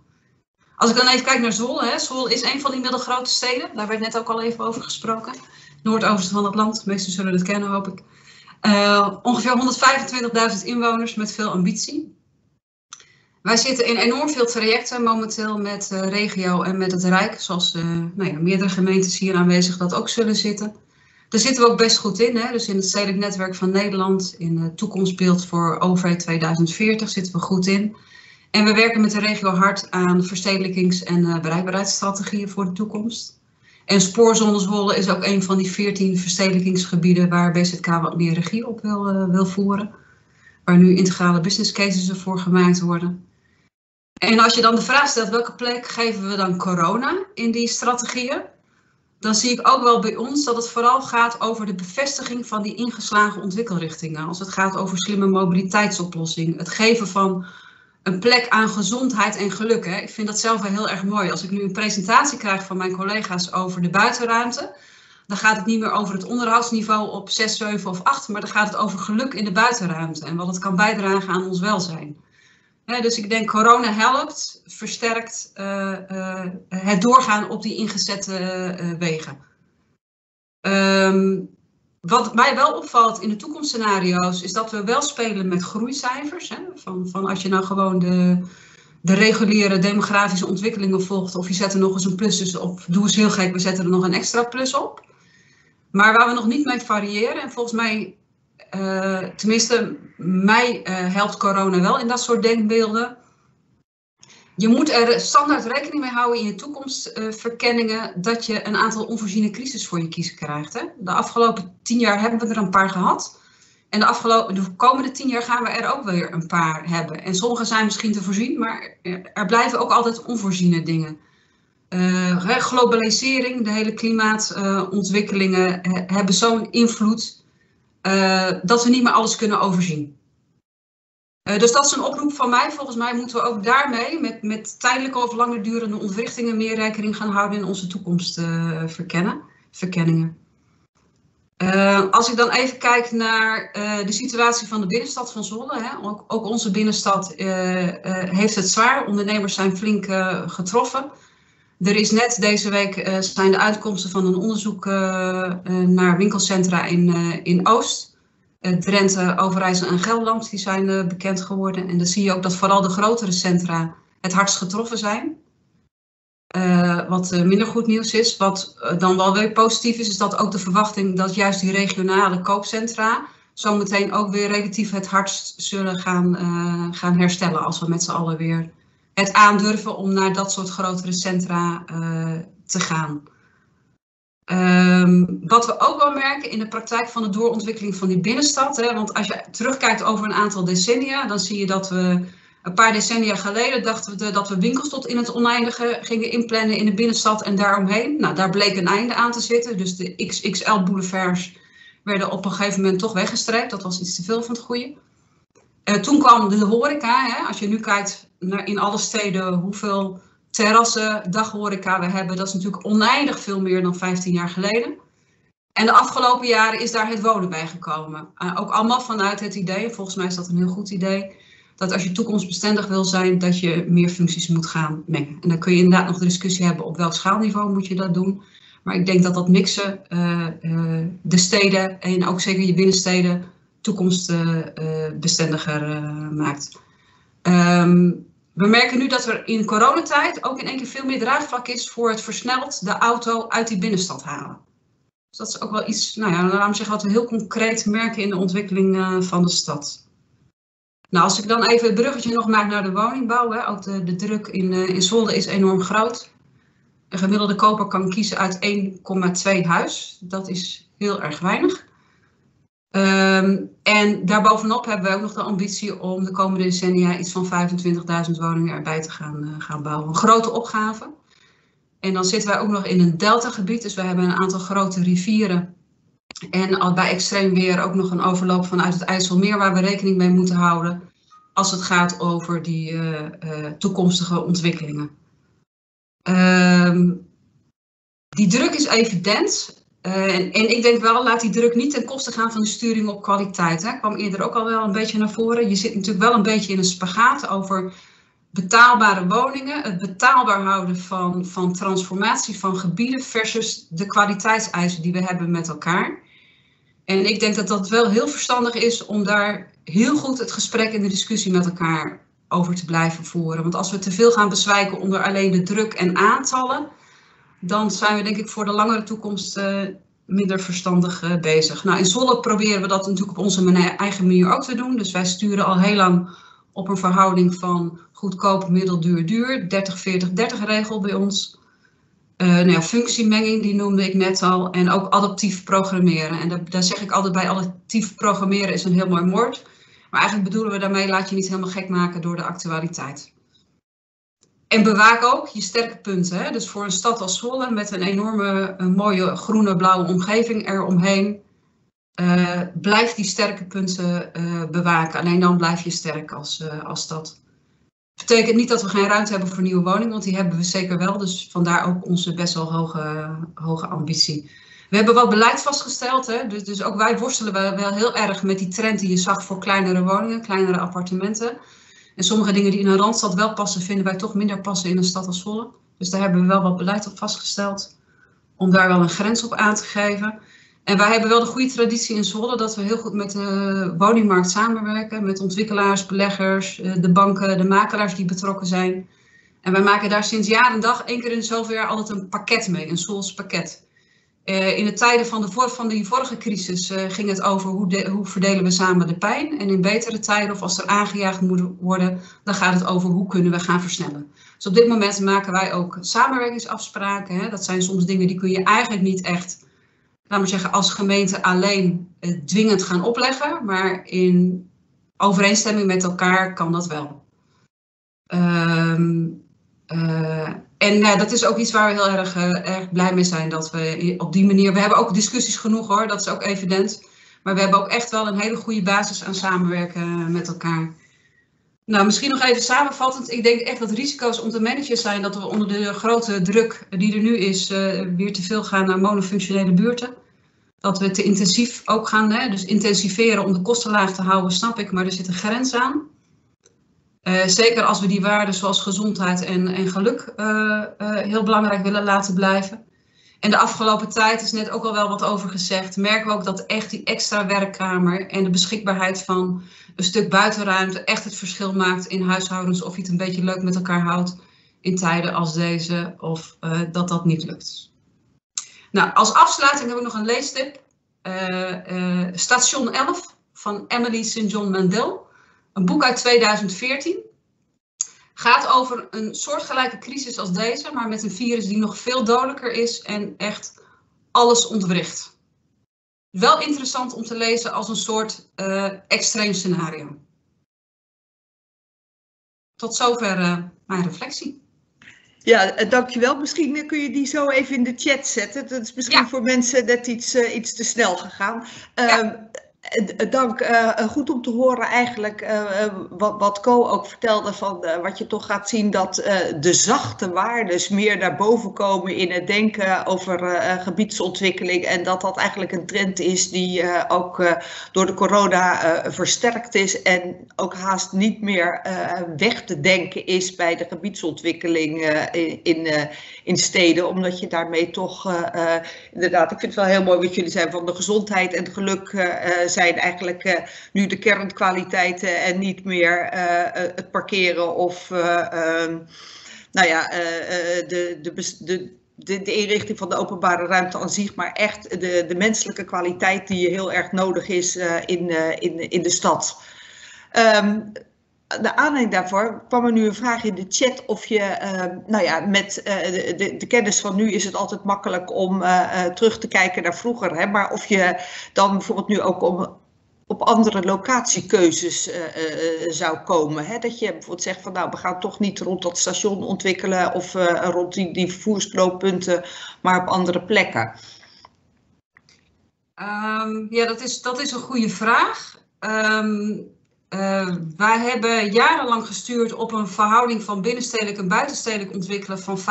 Als ik dan even kijk naar Zwolle, hè, Zwolle is een van die middelgrote steden, daar werd net ook al even over gesproken. Noordoosten van het land, de meesten zullen het kennen hoop ik. ongeveer 125.000 inwoners met veel ambitie. Wij zitten in enorm veel trajecten momenteel met de regio en met het Rijk, zoals uh, nou ja, meerdere gemeentes hier aanwezig dat ook zullen zitten. Daar zitten we ook best goed in. Hè? Dus in het stedelijk netwerk van Nederland, in het toekomstbeeld voor OV 2040 zitten we goed in. En we werken met de regio hard aan verstedelijkings- en uh, bereikbaarheidsstrategieën voor de toekomst. En Spoorzone is ook een van die 14 verstedelijkingsgebieden waar BZK wat meer regie op wil, wil voeren. Waar nu integrale business cases ervoor gemaakt worden. En als je dan de vraag stelt welke plek geven we dan corona in die strategieën, dan zie ik ook wel bij ons dat het vooral gaat over de bevestiging van die ingeslagen ontwikkelrichtingen. Als het gaat over slimme mobiliteitsoplossing, het geven van een plek aan gezondheid en geluk. Hè. Ik vind dat zelf wel heel erg mooi. Als ik nu een presentatie krijg van mijn collega's over de buitenruimte, dan gaat het niet meer over het onderhoudsniveau op 6, 7 of 8, maar dan gaat het over geluk in de buitenruimte en wat het kan bijdragen aan ons welzijn dus ik denk corona helpt, versterkt uh, uh, het doorgaan op die ingezette uh, wegen. Um, wat mij wel opvalt in de toekomstscenario's is dat we wel spelen met groeicijfers. Hè, van, van als je nou gewoon de, de reguliere demografische ontwikkelingen volgt of je zet er nog eens een plus op, doe eens heel gek, we zetten er nog een extra plus op. Maar waar we nog niet mee variëren, en volgens mij uh, tenminste, mij uh, helpt corona wel in dat soort denkbeelden. Je moet er standaard rekening mee houden in je toekomstverkenningen dat je een aantal onvoorziene crisis voor je kiezen krijgt. Hè? De afgelopen tien jaar hebben we er een paar gehad. En de, afgelopen, de komende tien jaar gaan we er ook weer een paar hebben. En sommige zijn misschien te voorzien, maar er blijven ook altijd onvoorziene dingen. Uh, globalisering, de hele klimaatontwikkelingen hebben zo'n invloed dat we niet meer alles kunnen overzien. Uh, dus dat is een oproep van mij. Volgens mij moeten we ook daarmee met, met tijdelijke of langer durende ontwrichtingen meer rekening gaan houden in onze toekomstverkenningen. Uh, Uh, als ik dan even kijk naar de situatie van de binnenstad van Zwolle. Hè, ook, ook, onze binnenstad heeft het zwaar. Ondernemers zijn flink getroffen. Er is net deze week zijn de uitkomsten van een onderzoek naar winkelcentra in, in Oost. Drenthe, Overijssel en Gelderland die zijn bekend geworden. En dan zie je ook dat vooral de grotere centra het hardst getroffen zijn. Wat minder goed nieuws is. Wat dan wel weer positief is, is dat ook de verwachting dat juist die regionale koopcentra zometeen ook weer relatief het hardst zullen gaan, gaan herstellen. Als we met z'n allen weer het aandurven om naar dat soort grotere centra te gaan. Um, wat we ook wel merken in de praktijk van de doorontwikkeling van die binnenstad. Hè, want als je terugkijkt over een aantal decennia, dan zie je dat we een paar decennia geleden dachten we dat we winkels tot in het oneindige gingen inplannen in de binnenstad en daaromheen. Nou, daar bleek een einde aan te zitten. Dus de XXL boulevards werden op een gegeven moment toch weggestreept. Dat was iets te veel van het goede. Uh, toen kwam de horeca. Hè. Als je nu kijkt in alle steden hoeveel terrassen, daghoreca we hebben, dat is natuurlijk oneindig veel meer dan 15 jaar geleden. En de afgelopen jaren is daar het wonen bij gekomen. Uh, ook allemaal vanuit het idee, volgens mij is dat een heel goed idee, dat als je toekomstbestendig wil zijn, dat je meer functies moet gaan mengen. En dan kun je inderdaad nog de discussie hebben op welk schaalniveau moet je dat doen. Maar ik denk dat dat mixen uh, uh, de steden en ook zeker je binnensteden toekomstbestendiger maakt. Um, we merken nu dat er in coronatijd ook in één keer veel meer draagvlak is voor het versneld de auto uit die binnenstad halen. Dus dat is ook wel iets, nou ja, laten we zeggen wat we heel concreet merken in de ontwikkeling van de stad. Nou, als ik dan even het bruggetje nog maak naar de woningbouw. Hè, ook de, de druk in, uh, in Zolder is enorm groot. Een gemiddelde koper kan kiezen uit 1,2 huis. Dat is heel erg weinig. Um, en daarbovenop hebben we ook nog de ambitie om de komende decennia iets van 25.000 woningen erbij te gaan, uh, gaan bouwen. Een grote opgave. En dan zitten wij ook nog in een deltagebied. Dus we hebben een aantal grote rivieren en al bij extreem weer ook nog een overloop vanuit het IJsselmeer waar we rekening mee moeten houden als het gaat over die uh, uh, toekomstige ontwikkelingen. Um, die druk is evident. Uh, en, ik denk wel, laat die druk niet ten koste gaan van de sturing op kwaliteit. Hè. kwam eerder ook al wel een beetje naar voren. Je zit natuurlijk wel een beetje in een spagaat over betaalbare woningen, het betaalbaar houden van, van transformatie van gebieden versus de kwaliteitseisen die we hebben met elkaar. En ik denk dat dat wel heel verstandig is om daar heel goed het gesprek en de discussie met elkaar over te blijven voeren. Want als we te veel gaan bezwijken onder alleen de druk en aantallen, dan zijn we denk ik voor de langere toekomst uh, minder verstandig uh, bezig. Nou, in Zolle proberen we dat natuurlijk op onze eigen manier ook te doen. Dus wij sturen al heel lang op een verhouding van goedkoop, middelduur, duur. 30-40-30 regel bij ons. Uh, nou ja, functiemenging, die noemde ik net al. En ook adaptief programmeren. En daar, daar zeg ik altijd bij, adaptief programmeren is een heel mooi woord. Maar eigenlijk bedoelen we daarmee, laat je niet helemaal gek maken door de actualiteit. En bewaak ook je sterke punten. Hè? Dus voor een stad als Zwolle met een enorme mooie groene blauwe omgeving eromheen. Uh, blijf die sterke punten uh, bewaken. Alleen dan blijf je sterk als, uh, als stad betekent niet dat we geen ruimte hebben voor nieuwe woningen, want die hebben we zeker wel. Dus vandaar ook onze best wel hoge, hoge ambitie. We hebben wat beleid vastgesteld. Hè? Dus, dus ook wij worstelen wel heel erg met die trend die je zag voor kleinere woningen, kleinere appartementen. En sommige dingen die in een randstad wel passen, vinden wij toch minder passen in een stad als Zwolle. Dus daar hebben we wel wat beleid op vastgesteld. Om daar wel een grens op aan te geven. En wij hebben wel de goede traditie in Zwolle dat we heel goed met de woningmarkt samenwerken. Met ontwikkelaars, beleggers, eh, de banken, de makelaars die betrokken zijn. En wij maken daar sinds jaar en dag één keer in zoveel jaar altijd een pakket mee, een Zwols pakket. Uh, in de tijden van, de van die vorige crisis uh, ging het over hoe, hoe verdelen we samen de pijn. En in betere tijden, of als er aangejaagd moet worden, dan gaat het over hoe kunnen we gaan versnellen. Dus op dit moment maken wij ook samenwerkingsafspraken. Hè. Dat zijn soms dingen die kun je eigenlijk niet echt laten we zeggen, als gemeente alleen uh, dwingend gaan opleggen, maar in overeenstemming met elkaar kan dat wel. Uh, en uh, dat is ook iets waar we heel erg, erg blij mee zijn dat we op die manier, we hebben ook discussies genoeg hoor, dat is ook evident. Maar we hebben ook echt wel een hele goede basis aan samenwerken met elkaar. Nou, misschien nog even samenvattend. Ik denk echt dat risico's om te managen zijn dat we onder de grote druk die er nu is, weer te veel gaan naar monofunctionele buurten. dat we te intensief ook gaan, hè, dus intensiveren om de kosten laag te houden, snap ik, maar er zit een grens aan. Uh, zeker als we die waarden zoals gezondheid en, en geluk uh, uh, heel belangrijk willen laten blijven. En de afgelopen tijd is net ook al wel wat over gezegd. Merken we ook dat echt die extra werkkamer en de beschikbaarheid van een stuk buitenruimte echt het verschil maakt in huishoudens. Of je het een beetje leuk met elkaar houdt in tijden als deze of dat dat niet lukt. Nou, als afsluiting heb ik nog een leestip. Station 11 van Emily St. John Mandel. Een boek uit 2014. Gaat over een soortgelijke crisis als deze, maar met een virus die nog veel dodelijker is en echt alles ontwricht. Wel interessant om te lezen als een soort uh, extreem scenario. Tot zover uh, mijn reflectie. Ja, dankjewel. Misschien kun je die zo even in de chat zetten. Dat is misschien ja. voor mensen net iets, uh, iets te snel gegaan. Ja. Uh, Dank. Uh, goed om te horen eigenlijk wat, wat Co ook vertelde van wat je toch gaat zien dat de zachte waardes meer naar boven komen in het denken over gebiedsontwikkeling en dat dat eigenlijk een trend is die ook door de corona versterkt is en ook haast niet meer weg te denken is bij de gebiedsontwikkeling in, in steden, omdat je daarmee toch inderdaad, ik vind het wel heel mooi wat jullie zijn van de gezondheid en het geluk zijn eigenlijk nu de kernkwaliteiten en niet meer het parkeren of uh, nou ja, de, de, de, de, de, inrichting van de openbare ruimte aan zich, maar echt de, de menselijke kwaliteit die heel erg nodig is in, in, in de stad. Um, de aanleiding daarvoor kwam er nu een vraag in de chat of je, uh, nou ja, met uh, de, de, kennis van nu is het altijd makkelijk om uh, terug te kijken naar vroeger. Hè, maar of je dan bijvoorbeeld nu ook om, op andere locatiekeuzes zou komen. Hè, dat je bijvoorbeeld zegt van nou, we gaan toch niet rond dat station ontwikkelen of rond die, die maar op andere plekken. Um, ja, dat is, dat is een goede vraag. Um, uh, wij hebben jarenlang gestuurd op een verhouding van binnenstedelijk en buitenstedelijk ontwikkelen van 50%, 50%.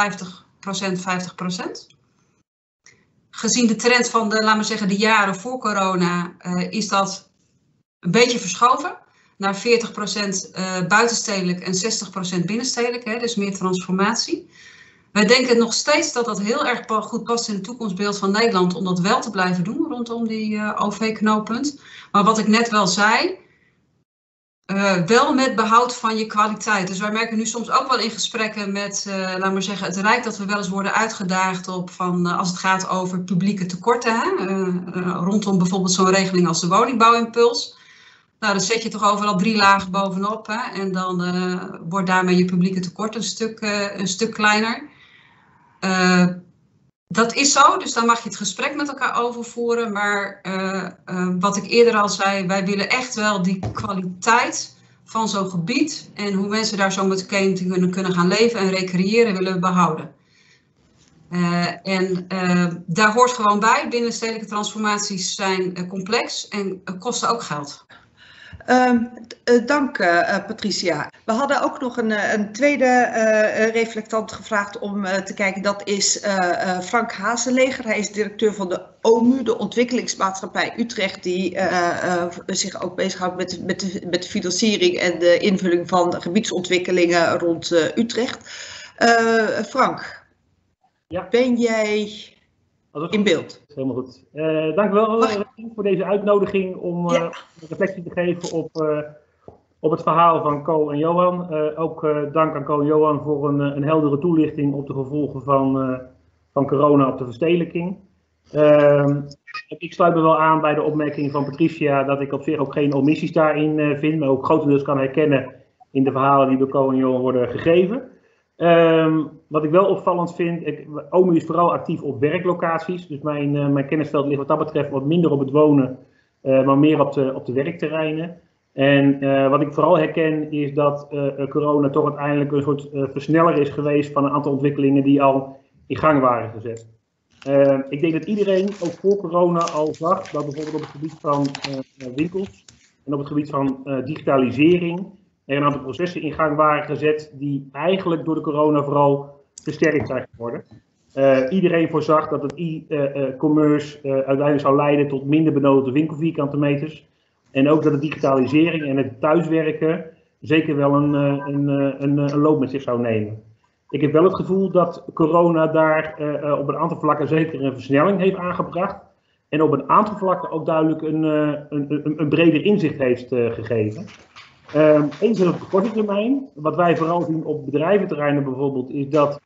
Gezien de trend van de, laten we zeggen, de jaren voor corona, uh, is dat een beetje verschoven naar 40% uh, buitenstedelijk en 60% binnenstedelijk, hè, dus meer transformatie. Wij denken nog steeds dat dat heel erg goed past in het toekomstbeeld van Nederland om dat wel te blijven doen rondom die OV-knooppunt. Maar wat ik net wel zei, uh, wel met behoud van je kwaliteit. Dus wij merken nu soms ook wel in gesprekken met, uh, laten we zeggen, het Rijk dat we wel eens worden uitgedaagd op van uh, als het gaat over publieke tekorten. Hè? rondom bijvoorbeeld zo'n regeling als de woningbouwimpuls. Nou, dan zet je toch overal drie lagen bovenop. Hè? En dan wordt daarmee je publieke tekort een stuk, een stuk kleiner. Dat is zo, dus daar mag je het gesprek met elkaar over voeren. Maar uh, uh, wat ik eerder al zei, wij willen echt wel die kwaliteit van zo'n gebied en hoe mensen daar zo met kunnen, kunnen gaan leven en recreëren, willen we behouden. Uh, en daar hoort gewoon bij, binnenstedelijke transformaties zijn complex en kosten ook geld. Uh, dank uh, Patricia. We hadden ook nog een, eh, een tweede uh, reflectant gevraagd om te kijken. Dat is Frank Hazeleger. Hij is directeur van de OMU, de Ontwikkelingsmaatschappij Utrecht, die zich ook bezighoudt met, met, de, met de financiering en de invulling van gebiedsontwikkelingen rond Utrecht. Frank, ja. ben jij in beeld. Helemaal goed. Uh, dank u wel uh, voor deze uitnodiging om ja. reflectie te geven op, op het verhaal van Co en Johan. ook dank aan Co en Johan voor een, een heldere toelichting op de gevolgen van, van corona op de verstedelijking. Ehm, ik sluit me wel aan bij de opmerking van Patricia dat ik op zich ook geen omissies daarin vind, maar ook grotendeels kan herkennen in de verhalen die door Co en Johan worden gegeven. Um, wat ik wel opvallend vind, ik, OMU is vooral actief op werklocaties. Dus mijn, uh, mijn kennisveld ligt wat dat betreft wat minder op het wonen, uh, maar meer op de, op de werkterreinen. En uh, wat ik vooral herken is dat corona toch uiteindelijk een soort versneller is geweest van een aantal ontwikkelingen die al in gang waren gezet. Ehm, ik denk dat iedereen ook voor corona al zag dat bijvoorbeeld op het gebied van winkels en op het gebied van digitalisering er een aantal processen in gang waren gezet die eigenlijk door de corona vooral versterkt zijn geworden. iedereen voorzag dat het e-commerce uiteindelijk zou leiden tot minder benodigde winkelvierkante meters. En ook dat de digitalisering en het thuiswerken zeker wel een, een, een, loop met zich zou nemen. Ik heb wel het gevoel dat corona daar op een aantal vlakken zeker een versnelling heeft aangebracht. En op een aantal vlakken ook duidelijk een breder inzicht heeft gegeven. Um, eens op de korte termijn, wat wij vooral zien op bedrijventerreinen bijvoorbeeld, is dat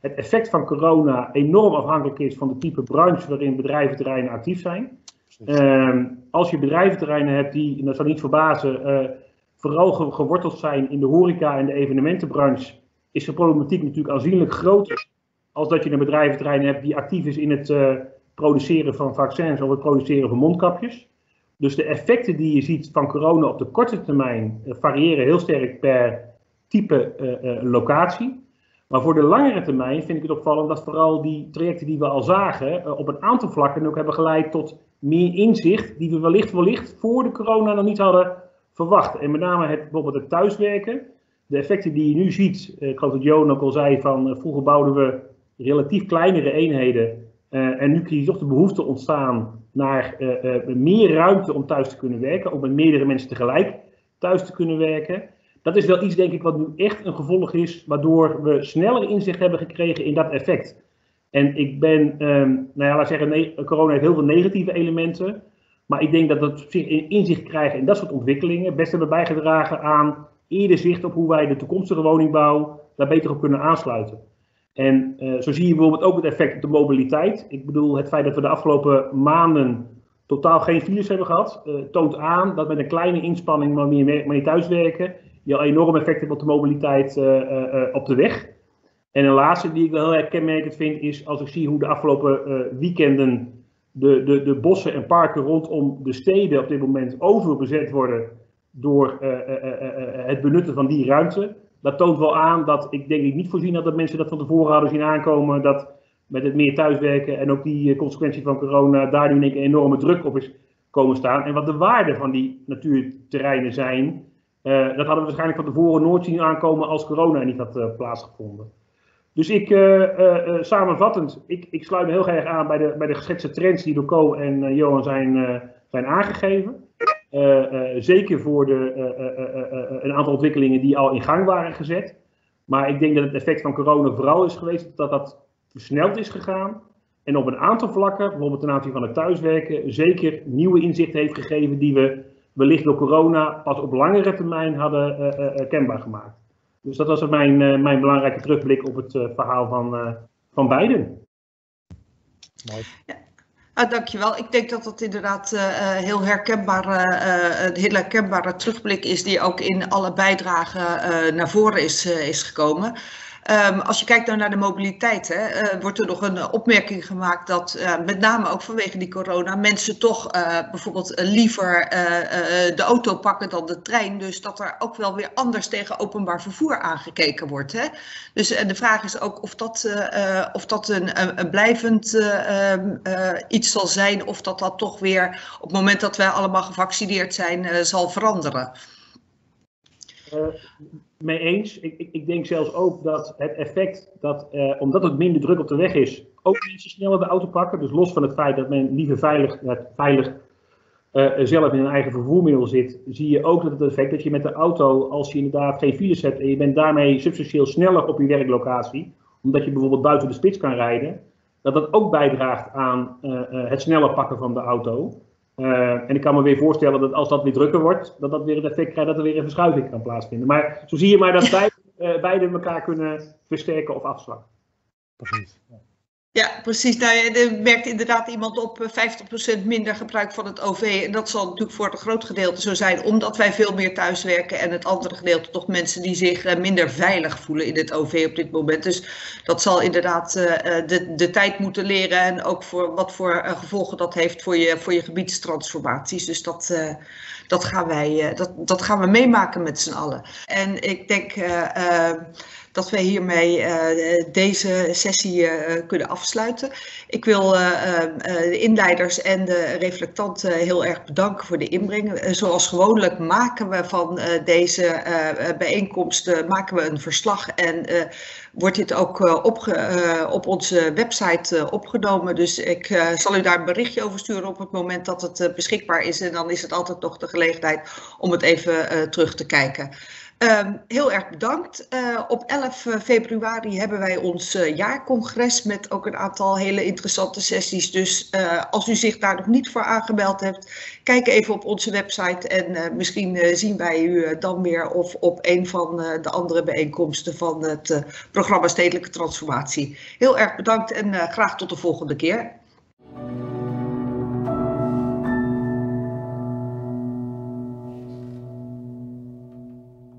het effect van corona enorm afhankelijk is van de type branche waarin bedrijventerreinen actief zijn. Um, als je bedrijventerreinen hebt die, en dat zal niet verbazen, uh, vooral geworteld zijn in de horeca en de evenementenbranche, is de problematiek natuurlijk aanzienlijk groter als dat je een bedrijventerrein hebt die actief is in het uh, produceren van vaccins of het produceren van mondkapjes. Dus de effecten die je ziet van corona op de korte termijn uh, variëren heel sterk per type uh, uh, locatie. Maar voor de langere termijn vind ik het opvallend dat vooral die trajecten die we al zagen op een aantal vlakken ook hebben geleid tot meer inzicht die we wellicht, wellicht voor de corona nog niet hadden verwacht. En met name het, bijvoorbeeld het thuiswerken. De effecten die je nu ziet, ik geloof dat Johan ook al zei van vroeger bouwden we relatief kleinere eenheden uh, en nu zie je toch de behoefte ontstaan naar uh, uh, meer ruimte om thuis te kunnen werken, ook met meerdere mensen tegelijk thuis te kunnen werken. Dat is wel iets, denk ik, wat nu echt een gevolg is, waardoor we sneller inzicht hebben gekregen in dat effect. En ik ben, um, nou ja, laat zeggen, nee, corona heeft heel veel negatieve elementen. Maar ik denk dat het zich inzicht krijgen in dat soort ontwikkelingen best hebben bijgedragen aan eerder zicht op hoe wij de toekomstige woningbouw daar beter op kunnen aansluiten. En uh, zo zie je bijvoorbeeld ook het effect op de mobiliteit. Ik bedoel, het feit dat we de afgelopen maanden totaal geen files hebben gehad, uh, toont aan dat met een kleine inspanning, maar meer, maar thuiswerken, je al enorm effect hebt op de mobiliteit uh, op de weg. En een laatste die ik wel heel erg kenmerkend vind, is als ik zie hoe de afgelopen weekenden de, de, de bossen en parken rondom de steden op dit moment overbezet worden door het benutten van die ruimte dat toont wel aan dat ik denk ik niet voorzien had dat mensen dat van tevoren hadden zien aankomen. Dat met het meer thuiswerken en ook die eh, consequentie van corona daar nu een enorme druk op is komen staan. En wat de waarde van die natuurterreinen zijn, uh, dat hadden we waarschijnlijk van tevoren nooit zien aankomen als corona niet had uh, plaatsgevonden. Dus ik, samenvattend, ik, ik sluit me heel erg aan bij de, bij de geschetste trends die door Co en Johan zijn, zijn aangegeven. Uh, uh, zeker voor de, uh, een aantal ontwikkelingen die al in gang waren gezet. Maar ik denk dat het effect van corona vooral is geweest dat dat versneld is gegaan. En op een aantal vlakken, bijvoorbeeld ten aanzien van het thuiswerken, zeker nieuwe inzichten heeft gegeven die we wellicht door corona pas op langere termijn hadden kenbaar gemaakt. Dus dat was mijn, mijn belangrijke terugblik op het verhaal van, van beiden. Mooi. Ja. Ah, dankjewel. Ik denk dat dat inderdaad uh, heel herkenbare, uh, een heel herkenbare terugblik is die ook in alle bijdragen naar voren is, is gekomen. Um, als je kijkt nou naar de mobiliteit, hè, uh, wordt er nog een opmerking gemaakt dat uh, met name ook vanwege die corona mensen toch bijvoorbeeld liever de auto pakken dan de trein. Dus dat er ook wel weer anders tegen openbaar vervoer aangekeken wordt. Hè. Dus de vraag is ook of dat, of dat een, een blijvend ehm, iets zal zijn of dat dat toch weer op het moment dat wij allemaal gevaccineerd zijn zal veranderen mee eens. Ik, ik, ik, denk zelfs ook dat het effect dat, uh, omdat het minder druk op de weg is, ook mensen sneller de auto pakken. Dus los van het feit dat men liever veilig, uh, veilig uh, zelf in een eigen vervoermiddel zit, zie je ook dat het effect dat je met de auto, als je inderdaad geen files hebt en je bent daarmee substantieel sneller op je werklocatie, omdat je bijvoorbeeld buiten de spits kan rijden, dat dat ook bijdraagt aan het sneller pakken van de auto. Uh, en ik kan me weer voorstellen dat als dat weer drukker wordt, dat dat weer het effect krijgt dat er weer een verschuiving kan plaatsvinden. Maar zo zie je maar dat <laughs> beide, uh, beide elkaar kunnen versterken of afslaan. Precies. Ja. Ja, precies. Nou, er merkt inderdaad iemand op 50% minder gebruik van het OV. En dat zal natuurlijk voor het groot gedeelte zo zijn, omdat wij veel meer thuiswerken. En het andere gedeelte toch mensen die zich minder veilig voelen in het OV op dit moment. Dus dat zal inderdaad de, de tijd moeten leren. En ook voor wat voor gevolgen dat heeft voor je, voor je gebiedstransformaties. Dus dat, dat, gaan wij, dat, dat gaan we meemaken met z'n allen. En ik denk dat wij hiermee deze sessie kunnen afsluiten. Ik wil de inleiders en de reflectanten heel erg bedanken voor de inbreng. zoals gewoonlijk maken we van deze bijeenkomsten maken we een verslag en wordt dit ook op, op onze website opgenomen. Dus ik zal u daar een berichtje over sturen op het moment dat het beschikbaar is. En dan is het altijd nog de gelegenheid om het even terug te kijken. Ehm, heel erg bedankt. Uh, op 11 eh, februari hebben wij ons uh, jaarcongres met ook een aantal hele interessante sessies. Dus als u zich daar nog niet voor aangemeld hebt, kijk even op onze website en misschien zien wij u dan weer of op een van de andere bijeenkomsten van het programma Stedelijke Transformatie. Heel erg bedankt en graag tot de volgende keer.